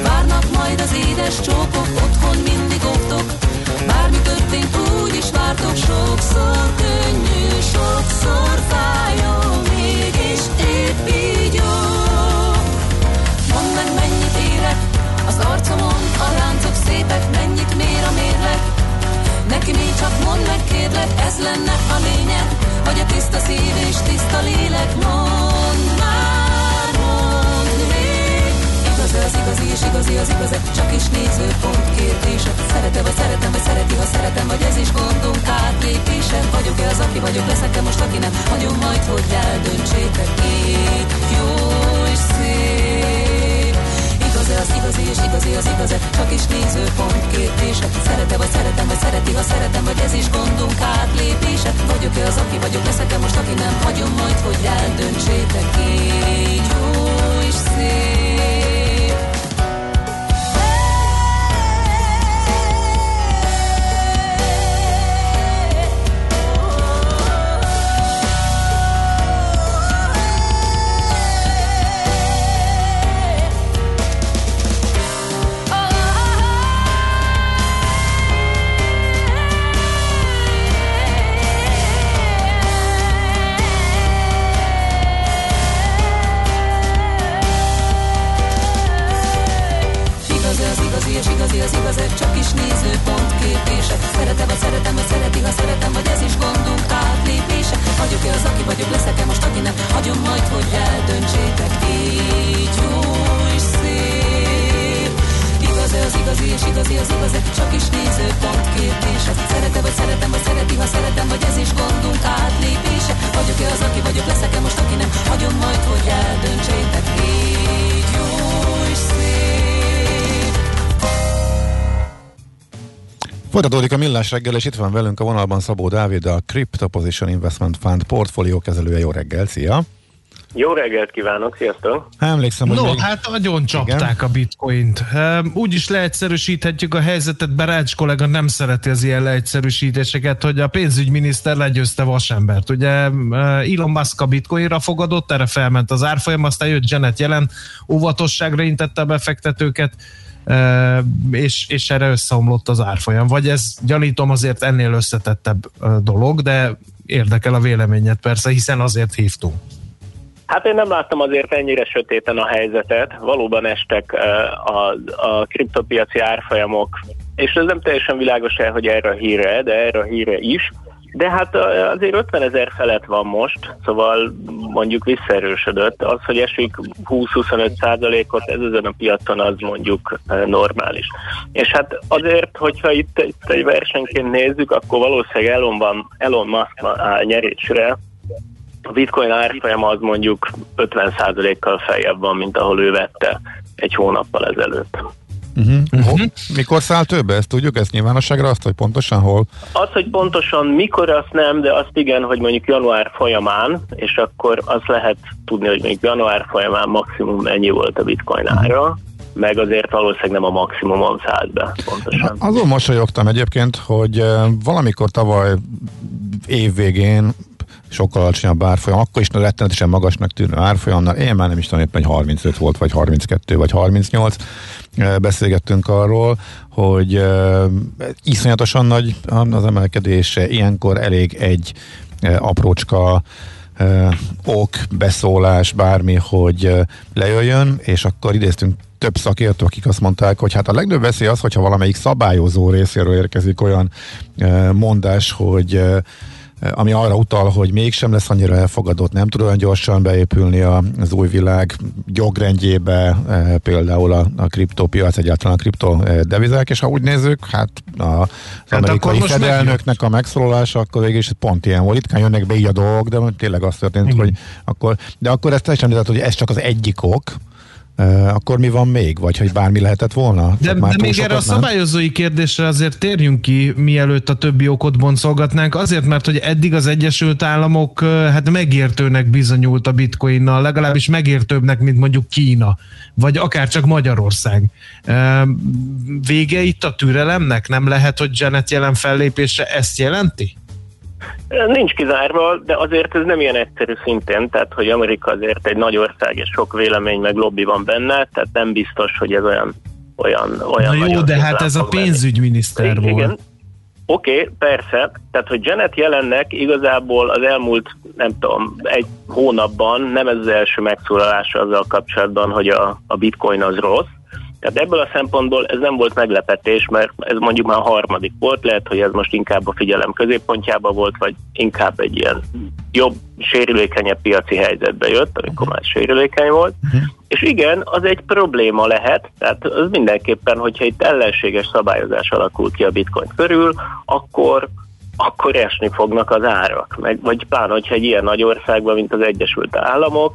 várnak majd az édes csókok, otthon mindig óvtok. Bármi történt, úgy is vártok, sokszor könnyű, sokszor fájó, mégis épp így jó. Mondd meg, mennyit érek, az arcomon a láncok szépek, mennyit mér a mérleg. Neki még csak mondd meg, kérlek, ez lenne a lényeg, hogy a tiszta szív és tiszta lélek mond már, mond még. Igaz az igazi és igazi az igaz, csak is nézőpont kérdése. Szeretem vagy szeretem, vagy szereti, ha szeretem, vagy ez is gondunk átlépése. Vagyok-e az, aki vagyok, leszek-e most, aki nem? Hagyom majd, hogy eldöntsétek így, igazi az igaz Csak is nézőpont kérdése. Szerete vagy szeretem, vagy szereti, ha szeretem Vagy ez is gondunk átlépése. Vagyok-e az, aki vagyok, leszek-e most, aki nem Hagyom majd, hogy eldöntsétek. Így jó és szép Folytatódik a Millás reggel, és itt van velünk a vonalban Szabó Dávid, a Crypto Position Investment Fund portfólió kezelője. Jó reggel, szia! Jó reggelt kívánok, sziasztok! Emlékszem, hogy No, még... hát nagyon csapták Igen? a bitcoint. Úgy is leegyszerűsíthetjük a helyzetet, Berács kollega nem szereti az ilyen leegyszerűsítéseket, hogy a pénzügyminiszter legyőzte vasembert. Ugye Elon Musk a bitcoinra fogadott, erre felment az árfolyam, aztán jött Janet jelen, óvatosságra intette a befektetőket, és, és erre összeomlott az árfolyam. Vagy ez gyanítom azért ennél összetettebb dolog, de érdekel a véleményed persze, hiszen azért hívtunk. Hát én nem láttam azért ennyire sötéten a helyzetet. Valóban estek a, a kriptopiaci árfolyamok, és ez nem teljesen világos el, hogy erre a híre, de erre a híre is. De hát azért 50 ezer felett van most, szóval mondjuk visszaerősödött. Az, hogy esik 20-25 százalékot, ez ezen a piacon az mondjuk normális. És hát azért, hogyha itt, itt egy versenyként nézzük, akkor valószínűleg Elon, van, Elon Musk áll nyerésre, a bitcoin árfolyama az mondjuk 50 százalékkal feljebb van, mint ahol ő vette egy hónappal ezelőtt. Uh-huh. Uh-huh. Mikor száll több? Ezt tudjuk, ezt nyilvánosságra azt, hogy pontosan hol? Az, hogy pontosan mikor, azt nem, de azt igen, hogy mondjuk január folyamán, és akkor azt lehet tudni, hogy mondjuk január folyamán maximum ennyi volt a bitcoin mhm. ára, uh-huh meg azért valószínűleg nem a maximumon szállt be pontosan. Azon mosolyogtam egyébként, hogy valamikor tavaly év végén sokkal alacsonyabb árfolyam, akkor is rettenetesen magasnak tűnő árfolyamnál, én már nem is tudom éppen, hogy 35 volt, vagy 32, vagy 38, beszélgettünk arról, hogy uh, iszonyatosan nagy az emelkedése, ilyenkor elég egy uh, aprócska ok, beszólás, bármi, hogy lejöjjön, és akkor idéztünk több szakértő, akik azt mondták, hogy hát a legnagyobb veszély az, hogyha valamelyik szabályozó részéről érkezik olyan mondás, hogy ami arra utal, hogy mégsem lesz annyira elfogadott, nem tud olyan gyorsan beépülni az új világ jogrendjébe, e, például a, a kriptópiac, egyáltalán a kriptodevizák, és ha úgy nézzük, hát a, az hát amerikai fedelnöknek a megszólalása, akkor végig is pont ilyen volt. Ritkán jönnek be így a dolgok, de tényleg az történt, Igen. hogy akkor, de akkor ezt teljesen hogy ez csak az egyik ok, akkor mi van még? Vagy hogy bármi lehetett volna? De, de még erre a szabályozói kérdésre azért térjünk ki, mielőtt a többi okot boncolgatnánk, azért, mert hogy eddig az Egyesült Államok hát megértőnek bizonyult a bitcoinnal, legalábbis megértőbbnek, mint mondjuk Kína, vagy akár csak Magyarország. Vége itt a türelemnek? Nem lehet, hogy Janet jelen fellépése ezt jelenti? Nincs kizárva, de azért ez nem ilyen egyszerű szintén, tehát hogy Amerika azért egy nagy ország, és sok vélemény meg lobby van benne, tehát nem biztos, hogy ez olyan olyan, olyan Na jó, de hát ez a pénzügyminiszter volt. Igen, Oké, okay, persze. Tehát, hogy Janet jelennek igazából az elmúlt, nem tudom, egy hónapban nem ez az első megszólalása azzal kapcsolatban, hogy a, a bitcoin az rossz, tehát ebből a szempontból ez nem volt meglepetés, mert ez mondjuk már a harmadik volt, lehet, hogy ez most inkább a figyelem középpontjába volt, vagy inkább egy ilyen jobb, sérülékenyebb piaci helyzetbe jött, amikor már sérülékeny volt. Uh-huh. És igen, az egy probléma lehet, tehát az mindenképpen, hogyha itt ellenséges szabályozás alakul ki a bitcoin körül, akkor akkor esni fognak az árak. Meg, vagy pláne, hogyha egy ilyen nagy országban, mint az Egyesült Államok,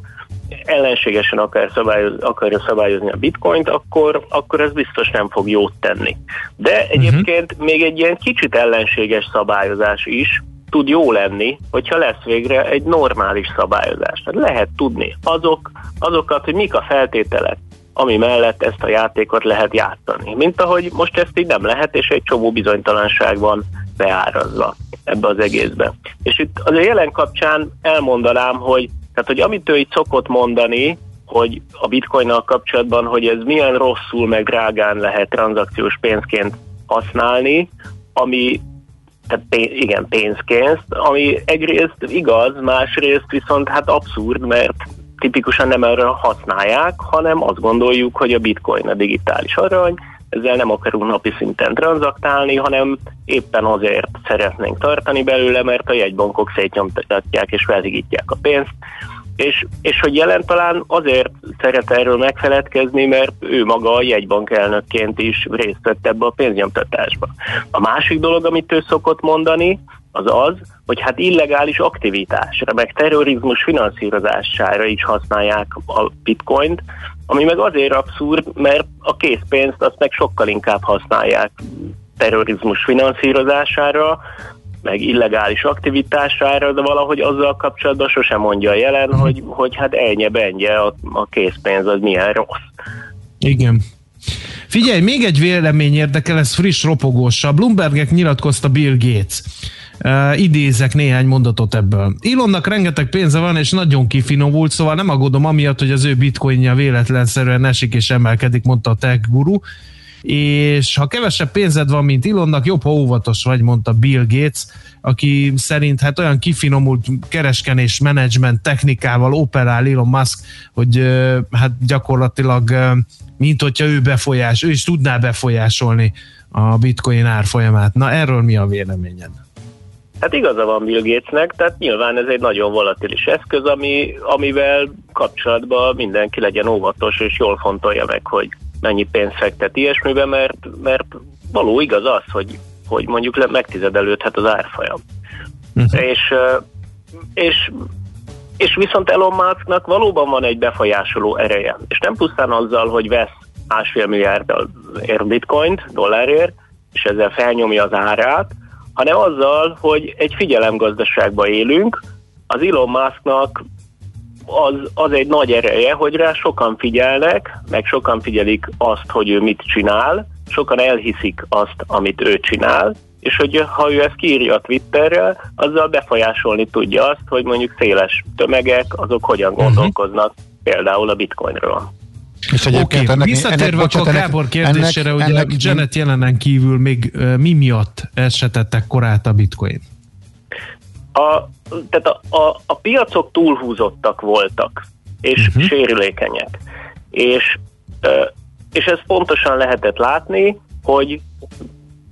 ellenségesen akar szabályoz, akarja szabályozni a bitcoint, akkor, akkor ez biztos nem fog jót tenni. De egyébként uh-huh. még egy ilyen kicsit ellenséges szabályozás is tud jó lenni, hogyha lesz végre egy normális szabályozás. Tehát lehet tudni azok, azokat, hogy mik a feltételek, ami mellett ezt a játékot lehet játszani. Mint ahogy most ezt így nem lehet, és egy csomó bizonytalanság van beárazva ebbe az egészbe. És itt az a jelen kapcsán elmondanám, hogy tehát, hogy amit ő itt szokott mondani, hogy a bitcoinnal kapcsolatban, hogy ez milyen rosszul meg drágán lehet tranzakciós pénzként használni, ami tehát pénz, igen, pénzként, ami egyrészt igaz, másrészt viszont hát abszurd, mert tipikusan nem erre használják, hanem azt gondoljuk, hogy a bitcoin a digitális arany, ezzel nem akarunk napi szinten tranzaktálni, hanem éppen azért szeretnénk tartani belőle, mert a jegybankok szétnyomtatják és felhigítják a pénzt, és, és hogy jelen talán azért szeret erről megfeledkezni, mert ő maga a jegybank elnökként is részt vett ebbe a pénznyomtatásba. A másik dolog, amit ő szokott mondani, az az, hogy hát illegális aktivitásra, meg terrorizmus finanszírozására is használják a bitcoint, ami meg azért abszurd, mert a készpénzt azt meg sokkal inkább használják terrorizmus finanszírozására, meg illegális aktivitására, de valahogy azzal kapcsolatban sosem mondja a jelen, uh-huh. hogy, hogy hát ennyi benye a, a készpénz az milyen rossz. Igen. Figyelj, még egy vélemény érdekel, ez friss ropogós. A Bloombergek nyilatkozta Bill Gates. Uh, idézek néhány mondatot ebből. Elonnak rengeteg pénze van, és nagyon kifinomult, szóval nem aggódom amiatt, hogy az ő bitcoinja véletlenszerűen esik és emelkedik, mondta a tech guru és ha kevesebb pénzed van, mint Ilonnak, jobb, ha óvatos vagy, mondta Bill Gates, aki szerint hát olyan kifinomult kereskenés menedzsment technikával operál Elon Musk, hogy hát gyakorlatilag mint hogyha ő befolyás, ő is tudná befolyásolni a bitcoin árfolyamát. Na erről mi a véleményed? Hát igaza van Bill Gatesnek, tehát nyilván ez egy nagyon volatilis eszköz, ami, amivel kapcsolatban mindenki legyen óvatos, és jól fontolja meg, hogy mennyi pénzt fektet ilyesmibe, mert, mert való igaz az, hogy, hogy mondjuk megtizedelődhet az árfolyam. Uh-huh. És, és, és viszont Elon Musknak valóban van egy befolyásoló ereje, és nem pusztán azzal, hogy vesz másfél milliárd ér bitcoint, dollárért, és ezzel felnyomja az árát, hanem azzal, hogy egy figyelemgazdaságban élünk, az Elon Musknak az, az egy nagy ereje, hogy rá sokan figyelnek, meg sokan figyelik azt, hogy ő mit csinál, sokan elhiszik azt, amit ő csinál, és hogy ha ő ezt kiírja a Twitterre, azzal befolyásolni tudja azt, hogy mondjuk széles tömegek, azok hogyan mhm. gondolkoznak uh-huh. például a bitcoinról. És Oké, okay. ennek, visszatérve ennek, bocsánat, akkor Gábor kérdésére, ennek, ugye ennek, Janet jelenen kívül még mi miatt esetettek korát a bitcoin? A, tehát a, a, a piacok túlhúzottak voltak, és uh-huh. sérülékenyek. És, és ezt pontosan lehetett látni, hogy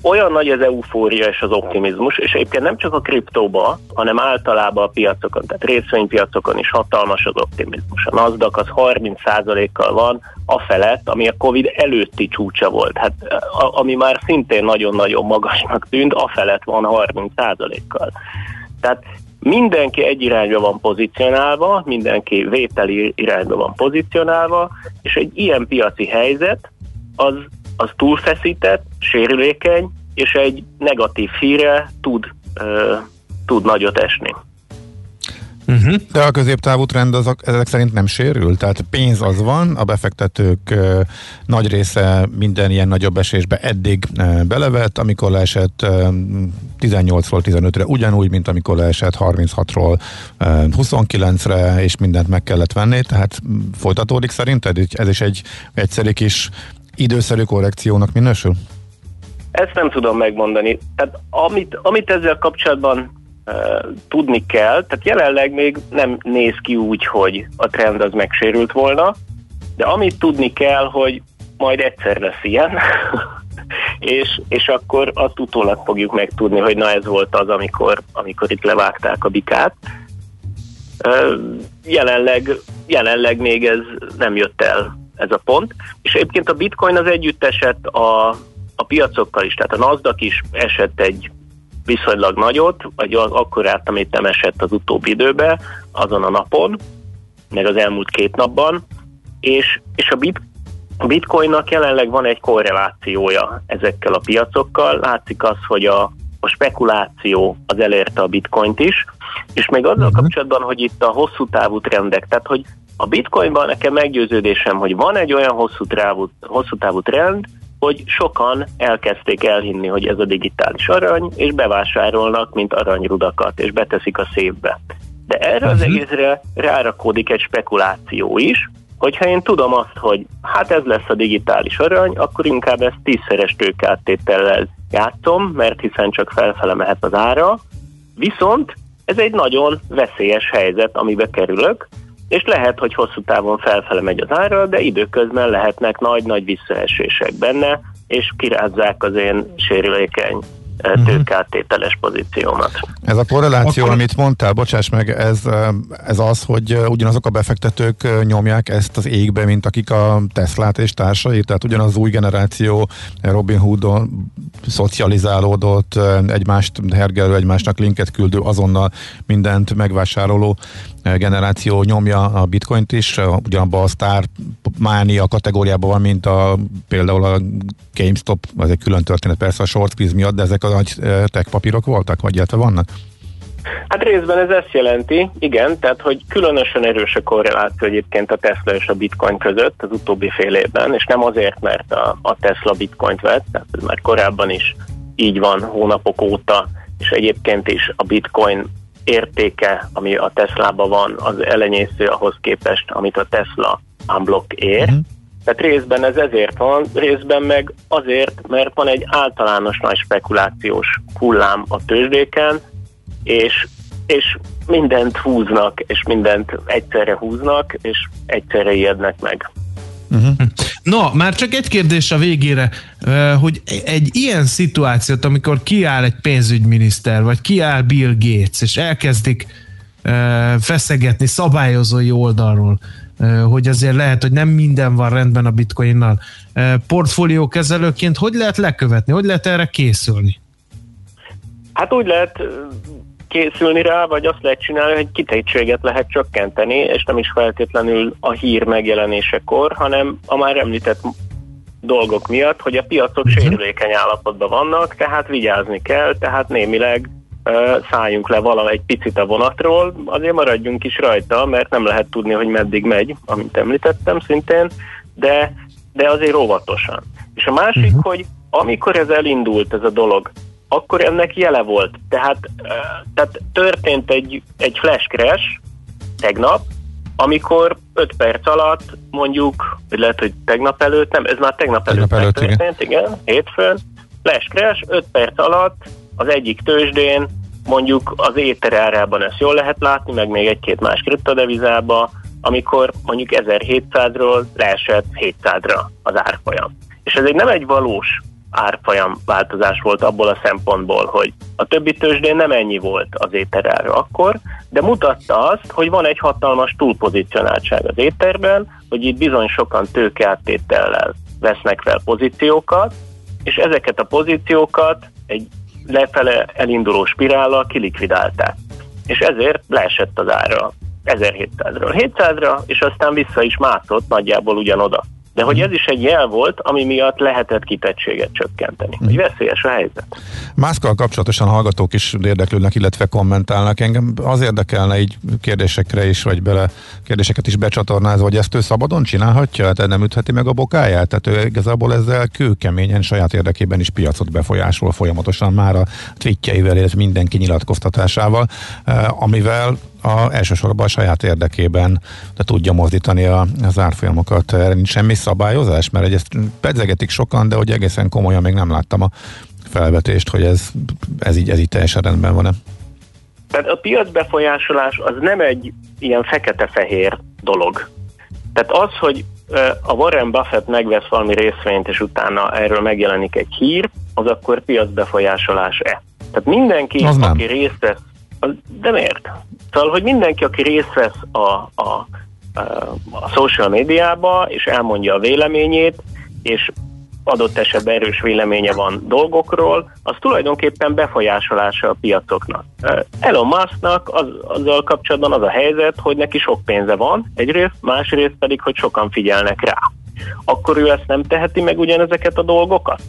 olyan nagy az eufória és az optimizmus, és egyébként nem csak a kriptóba, hanem általában a piacokon, tehát részvénypiacokon is hatalmas az optimizmus. A NASDAQ az 30%-kal van a felett, ami a Covid előtti csúcsa volt. Hát a, ami már szintén nagyon-nagyon magasnak tűnt, a felett van 30%-kal. Tehát mindenki egy irányba van pozícionálva, mindenki vételi irányba van pozícionálva, és egy ilyen piaci helyzet az az túlfeszített, sérülékeny, és egy negatív híre tud, uh, tud nagyot esni. Uh-huh. De a középtávú trend azok, ezek szerint nem sérül? Tehát pénz az van, a befektetők uh, nagy része minden ilyen nagyobb esésbe eddig uh, belevett, amikor leesett uh, 18-ról 15-re, ugyanúgy, mint amikor leesett 36-ról uh, 29-re, és mindent meg kellett venni, tehát folytatódik szerinted? Ez is egy egyszerű kis időszerű korrekciónak minősül? Ezt nem tudom megmondani. Tehát amit, amit ezzel kapcsolatban tudni kell, tehát jelenleg még nem néz ki úgy, hogy a trend az megsérült volna, de amit tudni kell, hogy majd egyszer lesz ilyen, és, és akkor azt utólag fogjuk megtudni, hogy na ez volt az, amikor, amikor itt levágták a bikát. Jelenleg, jelenleg még ez nem jött el ez a pont. És egyébként a bitcoin az együtt esett a, a piacokkal is, tehát a NASDAQ is esett egy viszonylag nagyot, vagy az akkorát, amit nem esett az utóbbi időben, azon a napon, meg az elmúlt két napban, és, és a bit, a bitcoinnak jelenleg van egy korrelációja ezekkel a piacokkal. Látszik az, hogy a, a spekuláció az elérte a bitcoint is, és még azzal uh-huh. kapcsolatban, hogy itt a hosszú távú trendek, tehát hogy a bitcoinban nekem meggyőződésem, hogy van egy olyan hosszú távú, hosszú távú trend, hogy sokan elkezdték elhinni, hogy ez a digitális arany, és bevásárolnak, mint aranyrudakat, és beteszik a szépbe. De erre az mhm. egészre rárakódik egy spekuláció is, hogyha én tudom azt, hogy hát ez lesz a digitális arany, akkor inkább ezt tízszeres tőkáttétellel játszom, mert hiszen csak felfele mehet az ára. Viszont ez egy nagyon veszélyes helyzet, amibe kerülök, és lehet, hogy hosszú távon felfele megy az ára, de időközben lehetnek nagy-nagy visszaesések benne, és kirázzák az én sérülékeny uh-huh. tőkáttételes pozíciómat. Ez a korreláció, Akkor... amit mondtál, bocsáss meg, ez, ez az, hogy ugyanazok a befektetők nyomják ezt az égbe, mint akik a Teslát és társai, tehát ugyanaz az új generáció Robin Hoodon szocializálódott, egymást hergelő, egymásnak linket küldő, azonnal mindent megvásároló generáció nyomja a bitcoint is, ugyanabban a sztár mánia kategóriában van, mint a, például a GameStop, az egy külön történet persze a short squeeze miatt, de ezek a nagy tech papírok voltak, vagy illetve vannak? Hát részben ez ezt jelenti, igen, tehát hogy különösen erős a korreláció egyébként a Tesla és a Bitcoin között az utóbbi fél évben, és nem azért, mert a, a Tesla Bitcoint vett, tehát ez már korábban is így van hónapok óta, és egyébként is a Bitcoin értéke, ami a Teslában van, az elenyésző ahhoz képest, amit a Tesla unblock ér. Uh-huh. Tehát részben ez ezért van, részben meg azért, mert van egy általános nagy spekulációs hullám a tőzsdéken, és, és mindent húznak, és mindent egyszerre húznak, és egyszerre ijednek meg. Uh-huh. No, már csak egy kérdés a végére, hogy egy ilyen szituációt, amikor kiáll egy pénzügyminiszter, vagy kiáll Bill Gates, és elkezdik feszegetni szabályozói oldalról, hogy azért lehet, hogy nem minden van rendben a bitcoinnal. Portfóliókezelőként hogy lehet lekövetni, hogy lehet erre készülni? Hát úgy lehet készülni rá, vagy azt lehet csinálni, hogy kitettséget lehet csökkenteni, és nem is feltétlenül a hír megjelenésekor, hanem a már említett dolgok miatt, hogy a piacok uh-huh. sérülékeny állapotban vannak, tehát vigyázni kell, tehát némileg uh, szálljunk le valami egy picit a vonatról, azért maradjunk is rajta, mert nem lehet tudni, hogy meddig megy, amit említettem szintén, de, de azért óvatosan. És a másik, uh-huh. hogy amikor ez elindult, ez a dolog, akkor ennek jele volt. Tehát, tehát történt egy, egy flash crash tegnap, amikor 5 perc alatt mondjuk, vagy lehet, hogy tegnap előtt, nem, ez már tegnap, tegnap előtt, előtt történt, igen. igen, hétfőn, flash crash, 5 perc alatt az egyik tőzsdén, mondjuk az éter árában ezt jól lehet látni, meg még egy-két más kriptodevizába, amikor mondjuk 1700-ról leesett 700-ra az árfolyam. És ez egy nem egy valós árfolyam változás volt abból a szempontból, hogy a többi tőzsdén nem ennyi volt az éterára akkor, de mutatta azt, hogy van egy hatalmas túlpozicionáltság az éterben, hogy itt bizony sokan tőkeáttétellel vesznek fel pozíciókat, és ezeket a pozíciókat egy lefele elinduló spirállal kilikvidálták. És ezért leesett az ára 1700-ról 700-ra, és aztán vissza is mászott nagyjából ugyanoda. De hogy ez is egy jel volt, ami miatt lehetett kitettséget csökkenteni. Hogy veszélyes a helyzet. Mászkal kapcsolatosan hallgatók is érdeklődnek, illetve kommentálnak. Engem az érdekelne így kérdésekre is, vagy bele kérdéseket is becsatornázva, hogy ezt ő szabadon csinálhatja? Tehát nem ütheti meg a bokáját? Tehát ő igazából ezzel kőkeményen saját érdekében is piacot befolyásol folyamatosan már a tweetjeivel, illetve mindenki nyilatkoztatásával, eh, amivel a, elsősorban a saját érdekében de tudja mozdítani a, az árfolyamokat. Erre nincs semmi szabályozás, mert ezt pedzegetik sokan, de hogy egészen komolyan még nem láttam a felvetést, hogy ez, ez, így, ez így teljesen rendben van-e. Tehát a piacbefolyásolás az nem egy ilyen fekete-fehér dolog. Tehát az, hogy a Warren Buffett megvesz valami részvényt, és utána erről megjelenik egy hír, az akkor piacbefolyásolás-e. Tehát mindenki, az aki nem. részt vesz de miért? Szóval, hogy mindenki, aki részt vesz a, a, a social médiába, és elmondja a véleményét, és adott esetben erős véleménye van dolgokról, az tulajdonképpen befolyásolása a piacoknak. Elon Musknak az, azzal kapcsolatban az a helyzet, hogy neki sok pénze van, egyrészt, másrészt pedig, hogy sokan figyelnek rá. Akkor ő ezt nem teheti meg ugyanezeket a dolgokat?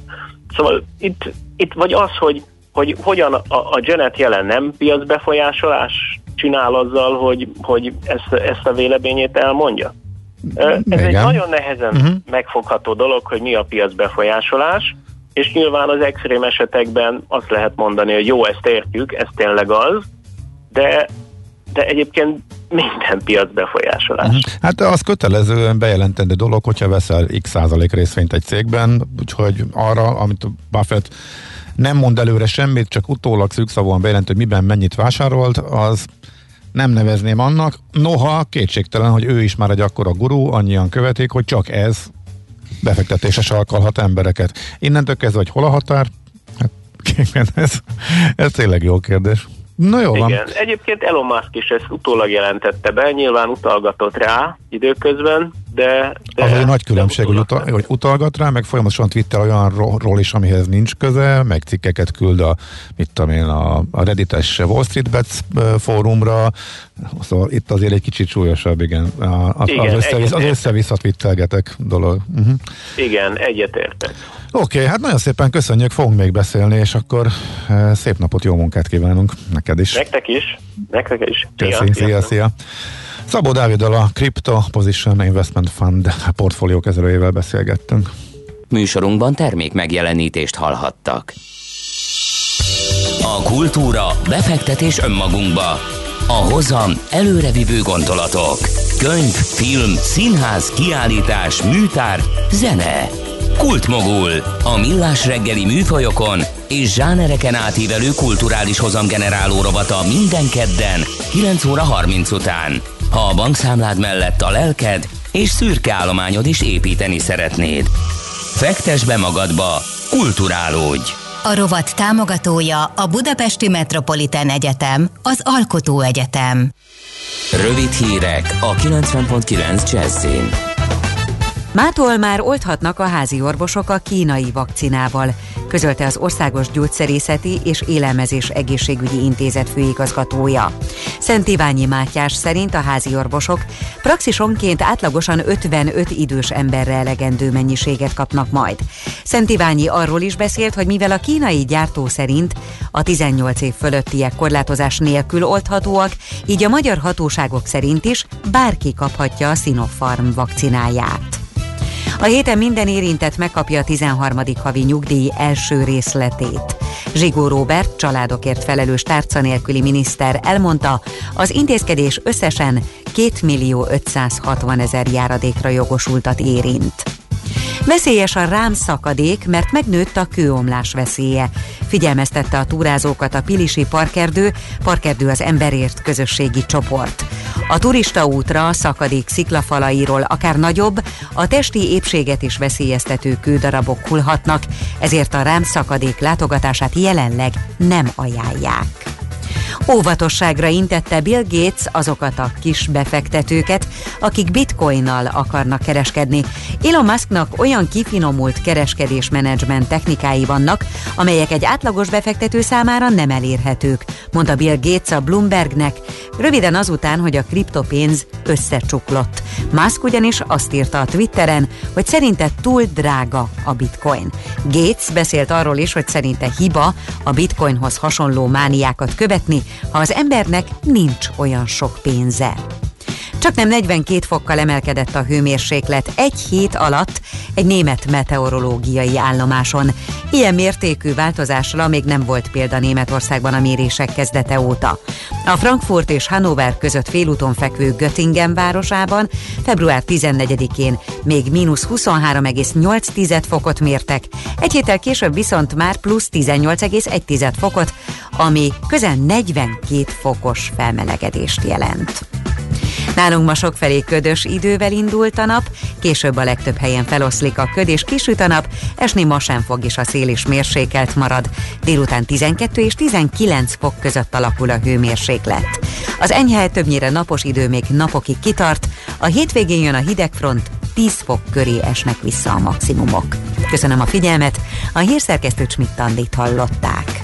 Szóval itt, itt vagy az, hogy hogy hogyan a, a Janet jelen nem piacbefolyásolás csinál azzal, hogy, hogy ezt, ezt a véleményét elmondja. Ez Igen. egy nagyon nehezen uh-huh. megfogható dolog, hogy mi a piacbefolyásolás, és nyilván az extrém esetekben azt lehet mondani, hogy jó, ezt értjük, ez tényleg az, de, de egyébként minden piac befolyásolás. Uh-huh. Hát az kötelezően bejelentendő dolog, hogyha veszel x százalék részvényt egy cégben, úgyhogy arra, amit Buffett nem mond előre semmit, csak utólag szűkszavúan bejelent, hogy miben mennyit vásárolt, az nem nevezném annak. Noha kétségtelen, hogy ő is már egy akkora gurú, annyian követik, hogy csak ez befektetése sarkalhat embereket. Innentől kezdve, hogy hol a határ? Hát, ez, ez tényleg jó kérdés. Na jó van. Igen. Egyébként Elon Musk is ezt utólag jelentette be, nyilván utalgatott rá időközben, de... de az egy nagy különbség, hogy, utal, hogy utalgat rá, meg folyamatosan Twitter olyanról is, amihez nincs köze, meg cikkeket küld a, mit tudom én, a, a Reddit-es Wall Street Bets fórumra, szóval itt azért egy kicsit súlyosabb, igen, a, az, igen, az, összevisz, az össze-vissza twittelgetek dolog. Uh-huh. Igen, egyetértek. Oké, okay, hát nagyon szépen köszönjük, fogunk még beszélni, és akkor szép napot, jó munkát kívánunk neked is. Nektek is, nektek is. Köszi, szia, szia. szia. Szabó Dáviddal a Crypto Position Investment Fund portfólió kezelőjével beszélgettünk. Műsorunkban termék megjelenítést hallhattak. A kultúra, befektetés önmagunkba. A hozam előrevívő gondolatok. Könyv, film, színház, kiállítás, műtár, zene. Kultmogul. A millás reggeli műfajokon és zsánereken átívelő kulturális hozamgeneráló rovata minden kedden 9 óra 30 után. Ha a bankszámlád mellett a lelked és szürke állományod is építeni szeretnéd. Fektes be magadba, kulturálódj! A rovat támogatója a Budapesti Metropolitán Egyetem, az Alkotó Egyetem. Rövid hírek a 90.9 Jazzin. Mától már oldhatnak a házi orvosok a kínai vakcinával, közölte az Országos Gyógyszerészeti és Élelmezés Egészségügyi Intézet főigazgatója. Szent Iványi Mátyás szerint a házi orvosok praxisonként átlagosan 55 idős emberre elegendő mennyiséget kapnak majd. Szent Iványi arról is beszélt, hogy mivel a kínai gyártó szerint a 18 év fölöttiek korlátozás nélkül oldhatóak, így a magyar hatóságok szerint is bárki kaphatja a Sinopharm vakcináját. A héten minden érintett megkapja a 13. havi nyugdíj első részletét. Zsigó Róbert, családokért felelős tárca nélküli miniszter elmondta, az intézkedés összesen 2 millió 560 ezer járadékra jogosultat érint. Veszélyes a rám szakadék, mert megnőtt a kőomlás veszélye. Figyelmeztette a túrázókat a Pilisi Parkerdő, Parkerdő az emberért közösségi csoport. A turista útra szakadék sziklafalairól akár nagyobb, a testi épséget is veszélyeztető kődarabok hullhatnak, ezért a rám szakadék látogatását jelenleg nem ajánlják. Óvatosságra intette Bill Gates azokat a kis befektetőket, akik bitcoinnal akarnak kereskedni. Elon Musknak olyan kifinomult kereskedésmenedzsment technikái vannak, amelyek egy átlagos befektető számára nem elérhetők, mondta Bill Gates a Bloombergnek, röviden azután, hogy a kriptopénz összecsuklott. Musk ugyanis azt írta a Twitteren, hogy szerinte túl drága a bitcoin. Gates beszélt arról is, hogy szerinte hiba a bitcoinhoz hasonló mániákat követni, ha az embernek nincs olyan sok pénze. Csak nem 42 fokkal emelkedett a hőmérséklet egy hét alatt egy német meteorológiai állomáson. Ilyen mértékű változásra még nem volt példa Németországban a mérések kezdete óta. A Frankfurt és Hannover között félúton fekvő Göttingen városában február 14-én még mínusz 23,8 fokot mértek, egy héttel később viszont már plusz 18,1 fokot, ami közel 42 fokos felmelegedést jelent. Nálunk ma sokfelé ködös idővel indult a nap, később a legtöbb helyen feloszlik a köd és kisüt a nap, esni ma sem fog is a szél is mérsékelt marad. Délután 12 és 19 fok között alakul a hőmérséklet. Az enyhe többnyire napos idő még napokig kitart, a hétvégén jön a hidegfront, 10 fok köré esnek vissza a maximumok. Köszönöm a figyelmet, a hírszerkesztő Csmittandit hallották.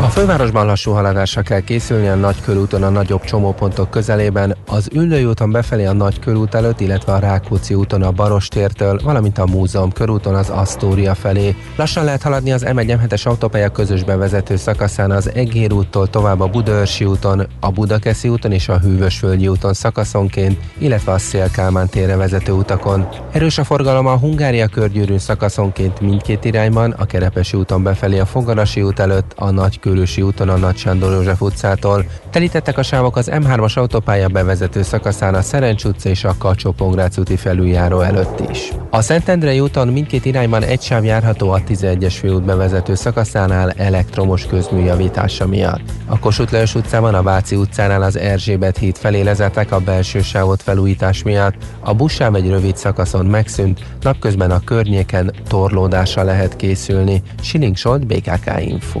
a fővárosban lassú haladásra kell készülni a Nagykörúton a nagyobb csomópontok közelében, az Üllői úton befelé a Nagykörút előtt, illetve a Rákóczi úton a Barostértől, valamint a Múzeum körúton az Asztória felé. Lassan lehet haladni az M1-es autópálya közös bevezető szakaszán az Egér úttól tovább a Budaörsi úton, a Budakeszi úton és a Hűvösvölgyi úton szakaszonként, illetve a Szélkálmán térre vezető utakon. Erős a forgalom a Hungária körgyűrűn szakaszonként mindkét irányban, a Kerepesi úton befelé a Fogarasi út előtt, a Nagy Körösi úton a Nagy Sándor József utcától. Telítettek a sávok az M3-as autópálya bevezető szakaszán a Szerencs utca és a kacsó úti felüljáró előtt is. A Szentendrei úton mindkét irányban egy sáv járható a 11-es főút bevezető szakaszánál elektromos közműjavítása miatt. A Kossuth Lajos utcában, a Váci utcánál az Erzsébet híd felé lezárták a belső sávot felújítás miatt. A buszsáv egy rövid szakaszon megszűnt, napközben a környéken torlódásra lehet készülni. Siling Solt, BKK Info.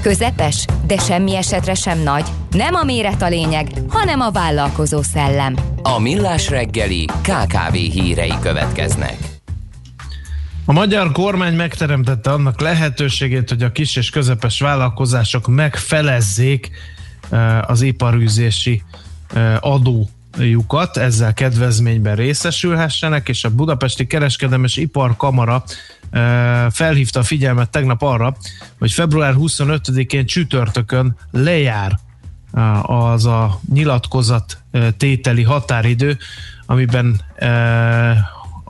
Közepes? De semmi esetre sem nagy. Nem a méret a lényeg, hanem a vállalkozó szellem. A Millás reggeli KKV hírei következnek. A magyar kormány megteremtette annak lehetőségét, hogy a kis és közepes vállalkozások megfelezzék eh, az iparűzési eh, adójukat, ezzel kedvezményben részesülhessenek, és a Budapesti Kereskedelmes Iparkamara eh, felhívta a figyelmet tegnap arra, hogy február 25-én csütörtökön lejár az a nyilatkozat tételi határidő, amiben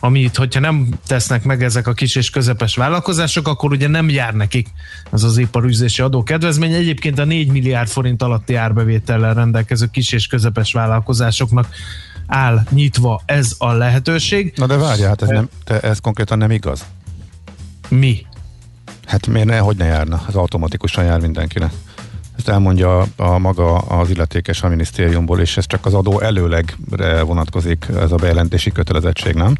amit, hogyha nem tesznek meg ezek a kis és közepes vállalkozások, akkor ugye nem jár nekik ez az iparűzési adókedvezmény. Egyébként a 4 milliárd forint alatti árbevétellel rendelkező kis és közepes vállalkozásoknak áll nyitva ez a lehetőség. Na de várjál, hát ez, nem, te, ez konkrétan nem igaz. Mi? Hát miért ne, hogy ne járna? Ez automatikusan jár mindenkinek. Ezt elmondja a, a maga az illetékes a minisztériumból, és ez csak az adó előlegre vonatkozik ez a bejelentési kötelezettség, nem?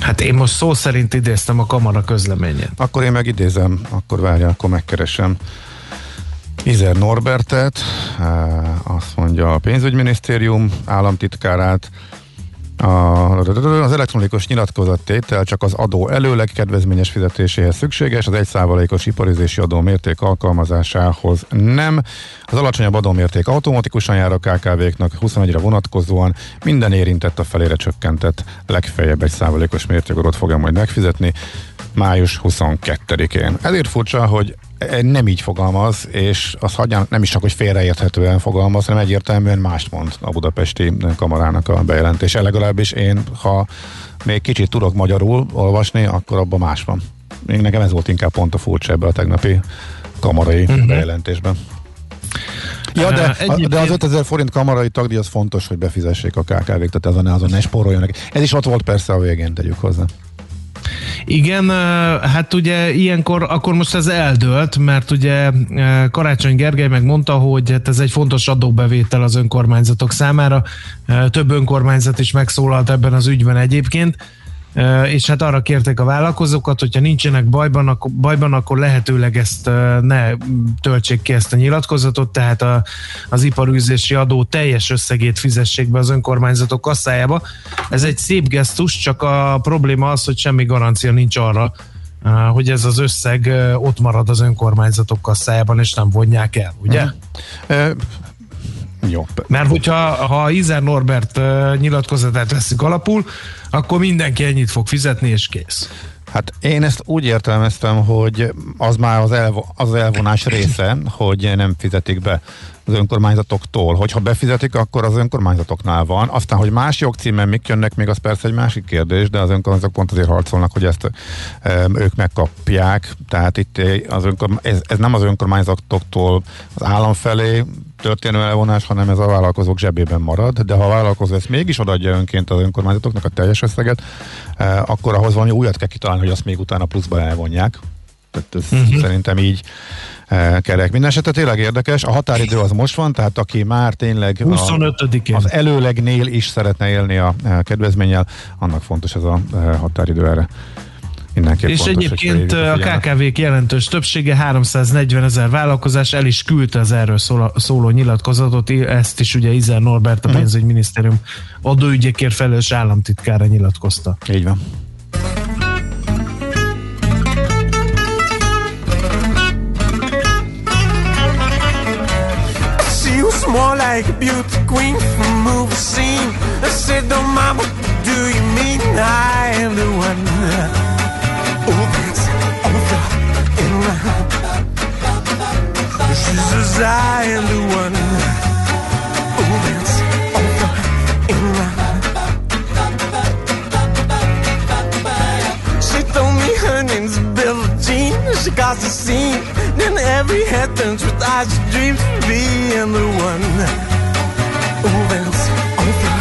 Hát én most szó szerint idéztem a kamara közleményét. Akkor én meg idézem, akkor várja, akkor megkeresem. Izer Norbertet, azt mondja a pénzügyminisztérium államtitkárát, az elektronikus nyilatkozattétel csak az adó előleg kedvezményes fizetéséhez szükséges, az 1%-os iparizési adó mérték alkalmazásához nem. Az alacsonyabb adómérték automatikusan jár a KKV-knak 21-re vonatkozóan, minden érintett a felére csökkentett legfeljebb 1%-os mértékadót fogja majd megfizetni május 22-én. Ezért furcsa, hogy nem így fogalmaz, és az hagyján nem is csak, hogy félreérthetően fogalmaz, hanem egyértelműen mást mond a budapesti kamarának a bejelentése. Legalábbis én, ha még kicsit tudok magyarul olvasni, akkor abban más van. Még nekem ez volt inkább pont a furcsa ebben a tegnapi kamarai uh-huh. bejelentésben. Ja, de, a, de az 5000 forint kamarai tagdíj az fontos, hogy befizessék a KKV-k, tehát azon, azon ne spóroljanak. Ez is ott volt persze a végén, tegyük hozzá. Igen, hát ugye ilyenkor, akkor most ez eldőlt, mert ugye Karácsony Gergely megmondta, hogy hát ez egy fontos adóbevétel az önkormányzatok számára. Több önkormányzat is megszólalt ebben az ügyben egyébként és hát arra kérték a vállalkozókat, hogyha nincsenek bajban, akkor, bajban, akkor lehetőleg ezt ne töltsék ki ezt a nyilatkozatot, tehát a, az iparűzési adó teljes összegét fizessék be az önkormányzatok kasszájába. Ez egy szép gesztus, csak a probléma az, hogy semmi garancia nincs arra, hogy ez az összeg ott marad az önkormányzatok kasszájában, és nem vonják el, ugye? Uh, jó. Mert hogyha ha Izer Norbert nyilatkozatát veszik alapul, akkor mindenki ennyit fog fizetni, és kész. Hát én ezt úgy értelmeztem, hogy az már az, elvo- az elvonás része, hogy nem fizetik be az önkormányzatoktól. Hogyha befizetik, akkor az önkormányzatoknál van. Aztán, hogy más jogcímen mik jönnek, még az persze egy másik kérdés, de az önkormányzatok pont azért harcolnak, hogy ezt e, ők megkapják. Tehát itt az önkor, ez, ez nem az önkormányzatoktól az állam felé történő elvonás, hanem ez a vállalkozók zsebében marad, de ha a vállalkozó ezt mégis odaadja önként az önkormányzatoknak a teljes összeget, e, akkor ahhoz valami újat kell kitalálni, hogy azt még utána pluszba elvonják. Tehát ez uh-huh. szerintem így kerek. Minden esetre tényleg érdekes. A határidő az most van, tehát aki már tényleg a, az előlegnél is szeretne élni a e, kedvezménnyel, annak fontos ez a határidő erre. Mindenképp és fontos, egyébként a KKV-k jelentős többsége, 340 ezer vállalkozás el is küldte az erről szóló, szóló nyilatkozatot, ezt is ugye Izer Norbert, a uh-huh. pénzügyminisztérium adóügyekért felelős államtitkára nyilatkozta. Így van. Like a beauty queen from movie scene. I said, don't mama, do you mean I am the one? She says I am the one who lives over in line. She told me her Jean. She got the scene. Then every head turns with eyes she dreams of being the one who lives over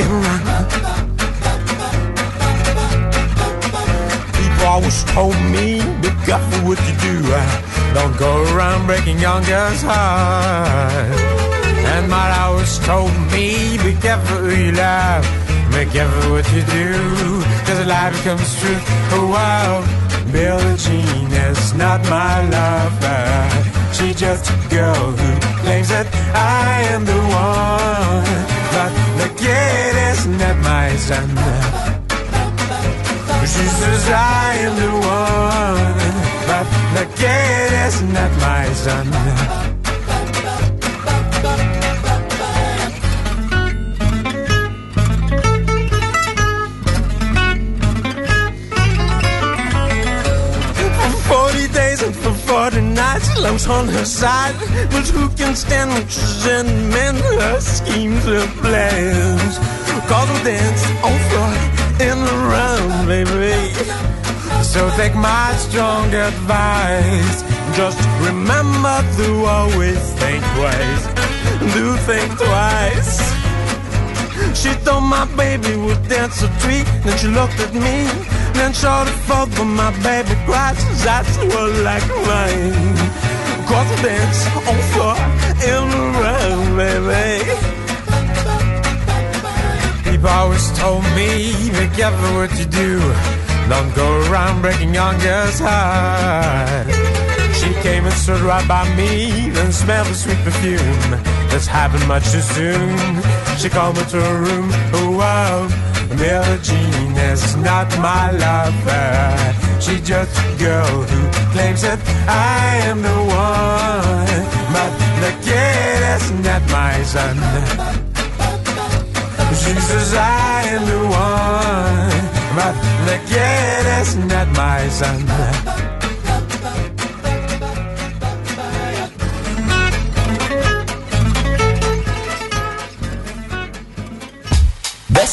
in line. People always told me, be careful what you do. Don't go around breaking young girls' hearts. And my always told me, be careful who you love, be careful what you do, cause life becomes true. Oh wow, Billie Jean is not my lover. She's just a girl who claims that I am the one. But the kid is not my son. She says I am the one. But the kid is not my son. For night. She loves on her side. But who can stand when she's in her schemes, and plans? Cause we dance on floor in the round, baby. So take my strong advice. Just remember to always think twice. Do think twice. She thought my baby would dance a treat. Then she looked at me and short for but my baby cries That's what like mine. Cause I dance on floor in the round, baby. People always told me Be careful what you do. Don't go around breaking young girls' heart. She came and stood right by me Then smelled the sweet perfume That's happened much too soon. She called me to her room Oh wow Billie Jean is not my lover. She's just a girl who claims that I am the one. But the kid is not my son. She says I am the one. But the kid is not my son.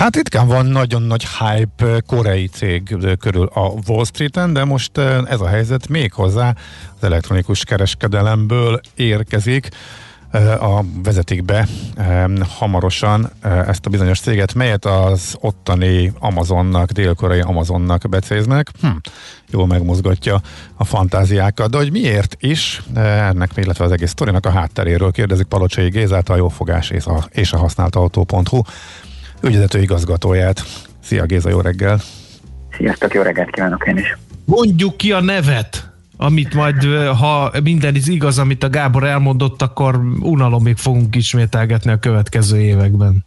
Hát ritkán van nagyon nagy hype koreai cég körül a Wall Street-en, de most ez a helyzet még hozzá az elektronikus kereskedelemből érkezik. A vezetik be hamarosan ezt a bizonyos céget, melyet az ottani Amazonnak, dél-koreai Amazonnak becéznek. Hm, jól megmozgatja a fantáziákat, de hogy miért is, ennek, illetve az egész sztorinak a hátteréről kérdezik Palocsai Gézát, a jófogás és a, és a használt autó.hu ügyvezető igazgatóját. Szia Géza, jó reggel! Sziasztok, jó reggelt kívánok én is! Mondjuk ki a nevet, amit majd, ha minden is igaz, amit a Gábor elmondott, akkor unalomig fogunk ismételgetni a következő években.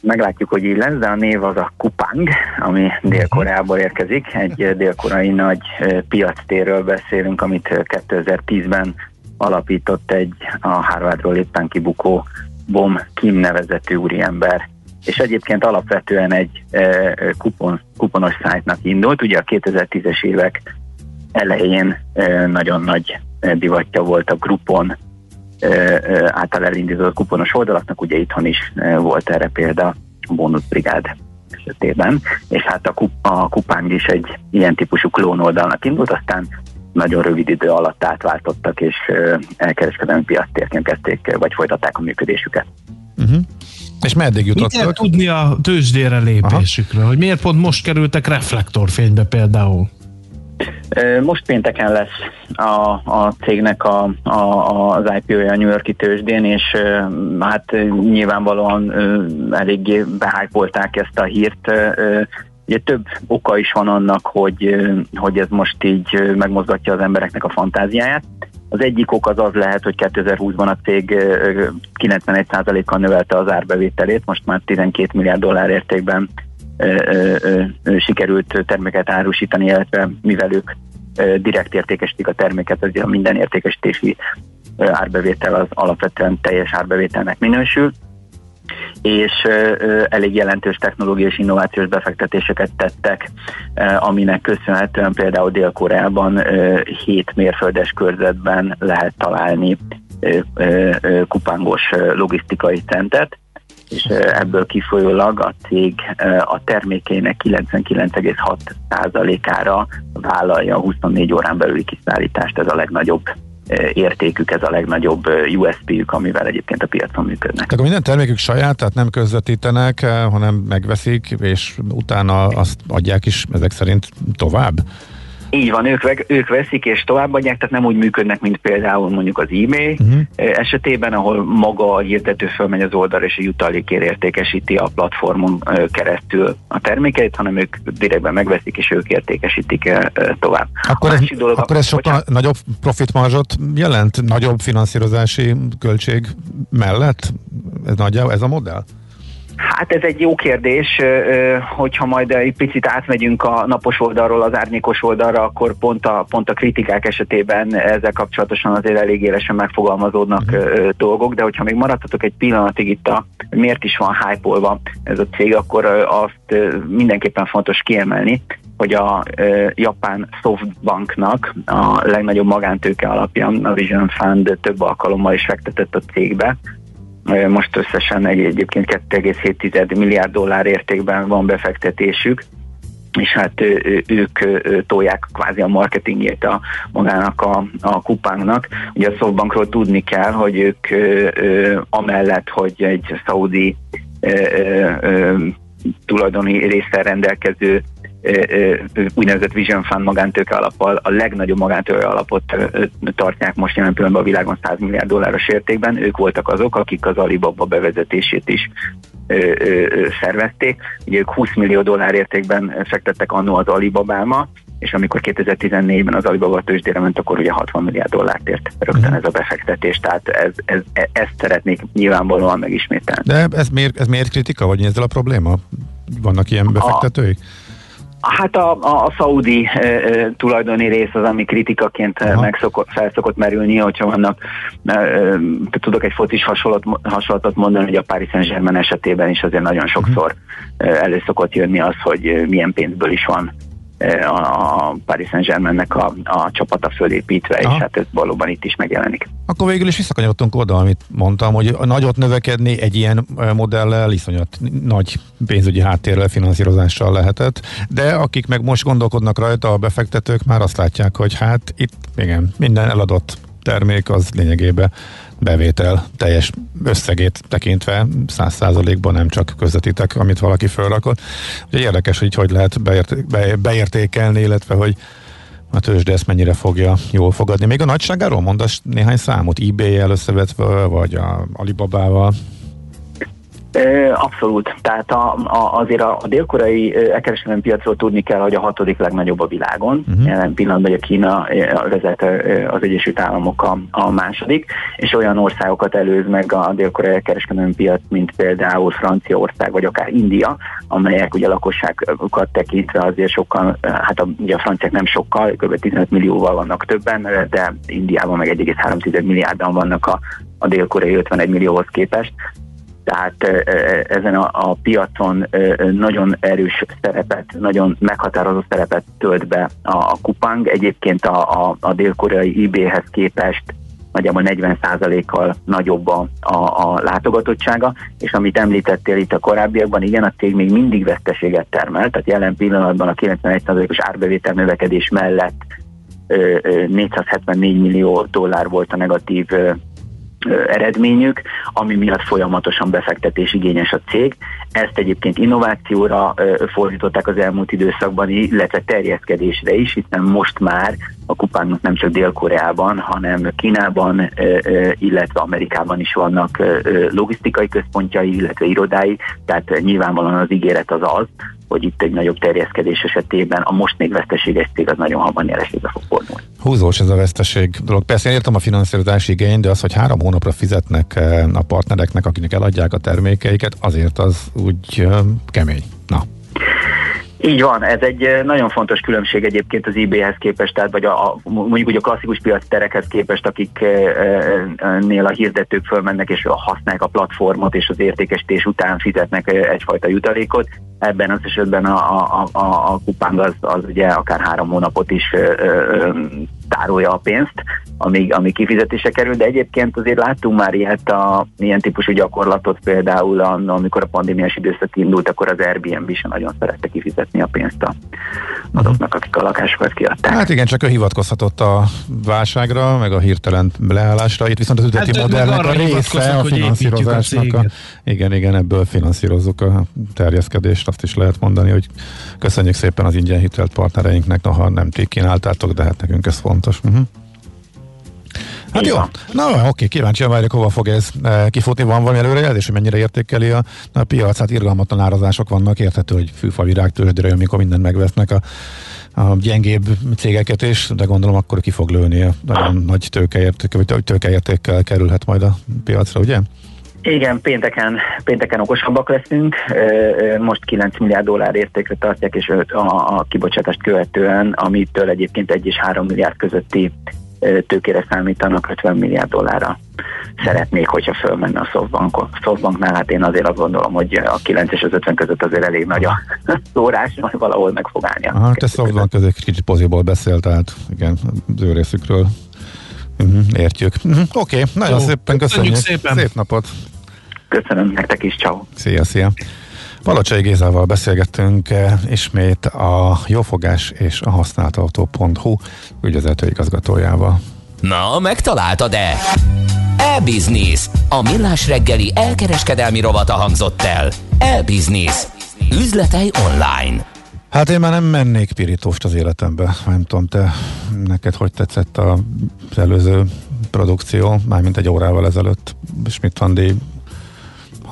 Meglátjuk, hogy így lesz, de a név az a Kupang, ami Dél-Koreából érkezik. Egy dél-koreai nagy piactérről beszélünk, amit 2010-ben alapított egy a Harvardról éppen kibukó Bom Kim nevezetű úriember és egyébként alapvetően egy e, kupon, kuponos szájtnak indult. Ugye a 2010-es évek elején e, nagyon nagy e, divatja volt a Groupon által elindított kuponos oldalaknak, ugye itthon is volt erre példa a Bonus Brigád esetében, és hát a, kup, a kupáng is egy ilyen típusú klón oldalnak indult, aztán nagyon rövid idő alatt átváltottak, és elkereskedelmi piactérként kezdték, vagy folytatták a működésüket. Uh-huh. És meddig jutottak? Mit kell tudni a tőzsdére lépésükről? Aha. Hogy miért pont most kerültek reflektorfénybe például? Most pénteken lesz a, a cégnek a, a, az IPO-ja a New Yorki tőzsdén, és hát nyilvánvalóan eléggé behájpolták ezt a hírt. Ugye több oka is van annak, hogy, hogy ez most így megmozgatja az embereknek a fantáziáját. Az egyik ok az az lehet, hogy 2020-ban a cég 91%-kal növelte az árbevételét, most már 12 milliárd dollár értékben sikerült terméket árusítani, illetve mivel ők direkt értékesítik a terméket, az a minden értékesítési árbevétel az alapvetően teljes árbevételnek minősül és elég jelentős technológiai és innovációs befektetéseket tettek, aminek köszönhetően például Dél-Koreában 7 mérföldes körzetben lehet találni kupángos logisztikai centet, és ebből kifolyólag a cég a termékeinek 99,6%-ára vállalja a 24 órán belüli kiszállítást, ez a legnagyobb értékük, ez a legnagyobb USP-ük, amivel egyébként a piacon működnek. Tehát minden termékük saját, tehát nem közvetítenek, hanem megveszik, és utána azt adják is ezek szerint tovább? Így van, ők, ők veszik és továbbadják, tehát nem úgy működnek, mint például mondjuk az e-mail uh-huh. esetében, ahol maga a hirdető fölmegy az oldalra és a jutalékért értékesíti a platformon keresztül a termékeit, hanem ők direktben megveszik és ők értékesítik tovább. Akkor, ez, dolog, akkor ez sokkal bocsánat. nagyobb profitmarzsot jelent, nagyobb finanszírozási költség mellett? Ez nagyjából ez a modell? Hát ez egy jó kérdés, hogyha majd egy picit átmegyünk a napos oldalról az árnyékos oldalra, akkor pont a, pont a kritikák esetében ezzel kapcsolatosan azért elég élesen megfogalmazódnak mm. dolgok, de hogyha még maradhatok egy pillanatig itt a miért is van hype ez a cég, akkor azt mindenképpen fontos kiemelni, hogy a japán Softbanknak a legnagyobb magántőke alapja, a Vision Fund több alkalommal is fektetett a cégbe, most összesen egy, egyébként 2,7 milliárd dollár értékben van befektetésük, és hát ők tolják kvázi a marketingjét a magának a, a kupánknak. Ugye a Softbankról tudni kell, hogy ők amellett, hogy egy szaudi tulajdoni részsel rendelkező úgynevezett Vision Fund magántőke alappal a legnagyobb magántőke alapot tartják most jelen pillanatban a világon 100 milliárd dolláros értékben. Ők voltak azok, akik az Alibaba bevezetését is szervezték. Ugye ők 20 millió dollár értékben fektettek annó az Alibabáma, és amikor 2014-ben az Alibaba tőzsdére ment, akkor ugye 60 milliárd dollárt ért rögtön ez a befektetés, tehát ez, ez, ez, ezt szeretnék nyilvánvalóan megismételni. De ez miért, ez miért kritika, vagy ezzel a probléma? Vannak ilyen befektetőik? A, Hát a, a, a szaudi e, e, tulajdoni rész az, ami kritikaként megszokott, felszokott merülni, hogyha vannak, e, e, tudok egy fotis hasonlat, hasonlatot mondani, hogy a Paris Saint-Germain esetében is azért nagyon sokszor e, elő szokott jönni az, hogy milyen pénzből is van a Paris Saint-Germainnek a, a csapata fölépítve, Aha. és hát ez valóban itt is megjelenik. Akkor végül is visszakanyarodtunk oda, amit mondtam, hogy nagyot növekedni egy ilyen modellel iszonyat nagy pénzügyi háttérrel, finanszírozással lehetett, de akik meg most gondolkodnak rajta, a befektetők már azt látják, hogy hát itt igen, minden eladott termék az lényegében bevétel teljes összegét tekintve száz százalékban nem csak közvetítek, amit valaki fölrakott. Ugye érdekes, hogy hogy lehet beért, be, beértékelni, illetve hogy a tőzsde ezt mennyire fogja jól fogadni. Még a nagyságáról mondasz néhány számot, eBay-el összevetve, vagy a Alibabával? Abszolút. Tehát a, a, azért a, a dél-koreai elkereskedelmi piacról tudni kell, hogy a hatodik legnagyobb a világon. Uh-huh. Jelen pillanatban a Kína vezet az Egyesült Államok a, a második, és olyan országokat előz meg a dél-koreai elkereskedelmi piac, mint például Franciaország, vagy akár India, amelyek ugye lakosságokat tekintve azért sokkal, hát a, ugye a franciák nem sokkal, kb. 15 millióval vannak többen, de Indiában meg 1,3 milliárdan vannak a, a dél-koreai 51 millióhoz képest tehát ezen a, a piacon nagyon erős szerepet, nagyon meghatározó szerepet tölt be a, a Kupang. Egyébként a, a, a dél-koreai IB-hez képest nagyjából 40%-kal nagyobb a, a, a látogatottsága, és amit említettél itt a korábbiakban, igen, a cég még mindig veszteséget termel, tehát jelen pillanatban a 91%-os árbevétel növekedés mellett 474 millió dollár volt a negatív eredményük, ami miatt folyamatosan befektetés igényes a cég. Ezt egyébként innovációra fordították az elmúlt időszakban, illetve terjeszkedésre is, hiszen most már a kupánknak nem csak Dél-Koreában, hanem Kínában, illetve Amerikában is vannak logisztikai központjai, illetve irodái, tehát nyilvánvalóan az ígéret az az, hogy itt egy nagyobb terjeszkedés esetében a most még veszteséges cég az nagyon hamar nyereségbe fog fordulni. Húzós ez a veszteség dolog. Persze én értem a finanszírozási igény, de az, hogy három hónapra fizetnek a partnereknek, akinek eladják a termékeiket, azért az úgy kemény. Na. Így van, ez egy nagyon fontos különbség egyébként az eBay-hez képest, tehát vagy a, a, mondjuk úgy a klasszikus piac terekhez képest, akiknél a hirdetők fölmennek és használják a platformot, és az értékesítés után fizetnek egyfajta jutalékot. Ebben az esetben a, a, a, a kupáng az, az ugye akár három hónapot is tárolja a pénzt, amíg, amíg kifizetése kerül, de egyébként azért láttunk már ilyet a, ilyen típusú gyakorlatot például, amikor a pandémiás időszak indult, akkor az Airbnb is nagyon szerette kifizetni a pénzt a, azoknak, akik a lakásokat kiadták. Hát igen, csak ő hivatkozhatott a válságra, meg a hirtelen leállásra. Itt viszont az üzleti hát modellnek a része a finanszírozásnak. A, a, igen, igen, ebből finanszírozzuk a terjeszkedést, azt is lehet mondani, hogy köszönjük szépen az ingyen hitelt partnereinknek, ha nem ti kínáltátok, de hát nekünk ez fontos. Uh-huh. Hát jó, na oké, kíváncsian várjuk, hova fog ez e, kifutni, van valami előrejelzés, hogy mennyire értékeli a, a piac, hát irgalmatlan árazások vannak, érthető, hogy fűfa virág tőzsdére, amikor mindent megvesznek a, a gyengébb cégeket is, de gondolom akkor ki fog lőni a nagyon nagy tőkeérték, vagy tőkeértékkel kerülhet majd a piacra, ugye? Igen, pénteken, pénteken okosabbak leszünk. Most 9 milliárd dollár értékre tartják, és a, a kibocsátást követően, amitől egyébként 1 és 3 milliárd közötti tőkére számítanak 50 milliárd dollárra szeretnék, hogyha fölmenne a Softbank, Softbanknál, hát én azért azt gondolom, hogy a 9 és az 50 között azért elég nagy a szórás, majd valahol meg fog állni. Aha, te Softbank között kicsit poziból beszélt, tehát igen, az ő részükről uh-huh, értjük. Uh-huh, Oké, okay, nagyon Jó, szépen köszönjük. Szépen. Szép napot. Köszönöm nektek is, ciao. Szia, szia. Palocsai Gézával beszélgettünk eh, ismét a jófogás és a használtautó.hu ügyvezető igazgatójával. Na, megtaláltad-e? E-Business. A millás reggeli elkereskedelmi rovata hangzott el. E-Business. Üzletei online. Hát én már nem mennék pirítóst az életembe. Nem tudom, te neked hogy tetszett az előző produkció, mármint egy órával ezelőtt Schmidt Andi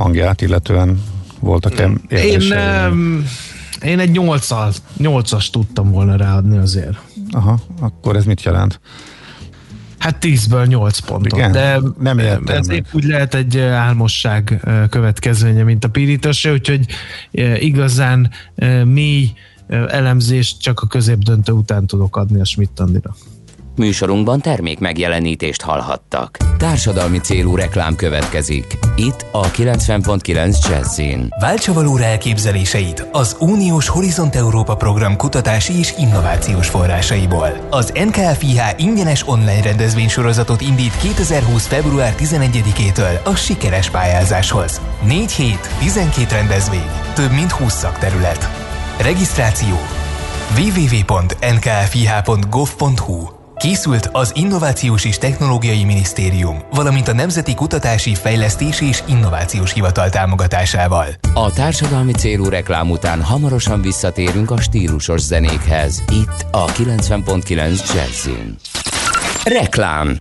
hangját, illetően voltak-e Én, én egy 8-as, 8-as tudtam volna ráadni azért. Aha, akkor ez mit jelent? Hát 10-ből 8 pontot. Igen, de nem értem Ez épp úgy lehet egy álmosság következménye, mint a pirítás, úgyhogy igazán mély elemzést csak a középdöntő után tudok adni a schmidt. Műsorunkban termék megjelenítést hallhattak. Társadalmi célú reklám következik. Itt a 90.9 Jazzin. Váltsa valóra elképzeléseit az Uniós Horizont Európa program kutatási és innovációs forrásaiból. Az NKFIH ingyenes online rendezvénysorozatot indít 2020. február 11-től a sikeres pályázáshoz. 4 hét, 12 rendezvény, több mint 20 szakterület. Regisztráció www.nkfih.gov.hu Készült az Innovációs és Technológiai Minisztérium, valamint a Nemzeti Kutatási, Fejlesztési és Innovációs Hivatal támogatásával. A társadalmi célú reklám után hamarosan visszatérünk a stílusos zenékhez. Itt a 90.9 Jazzin. Reklám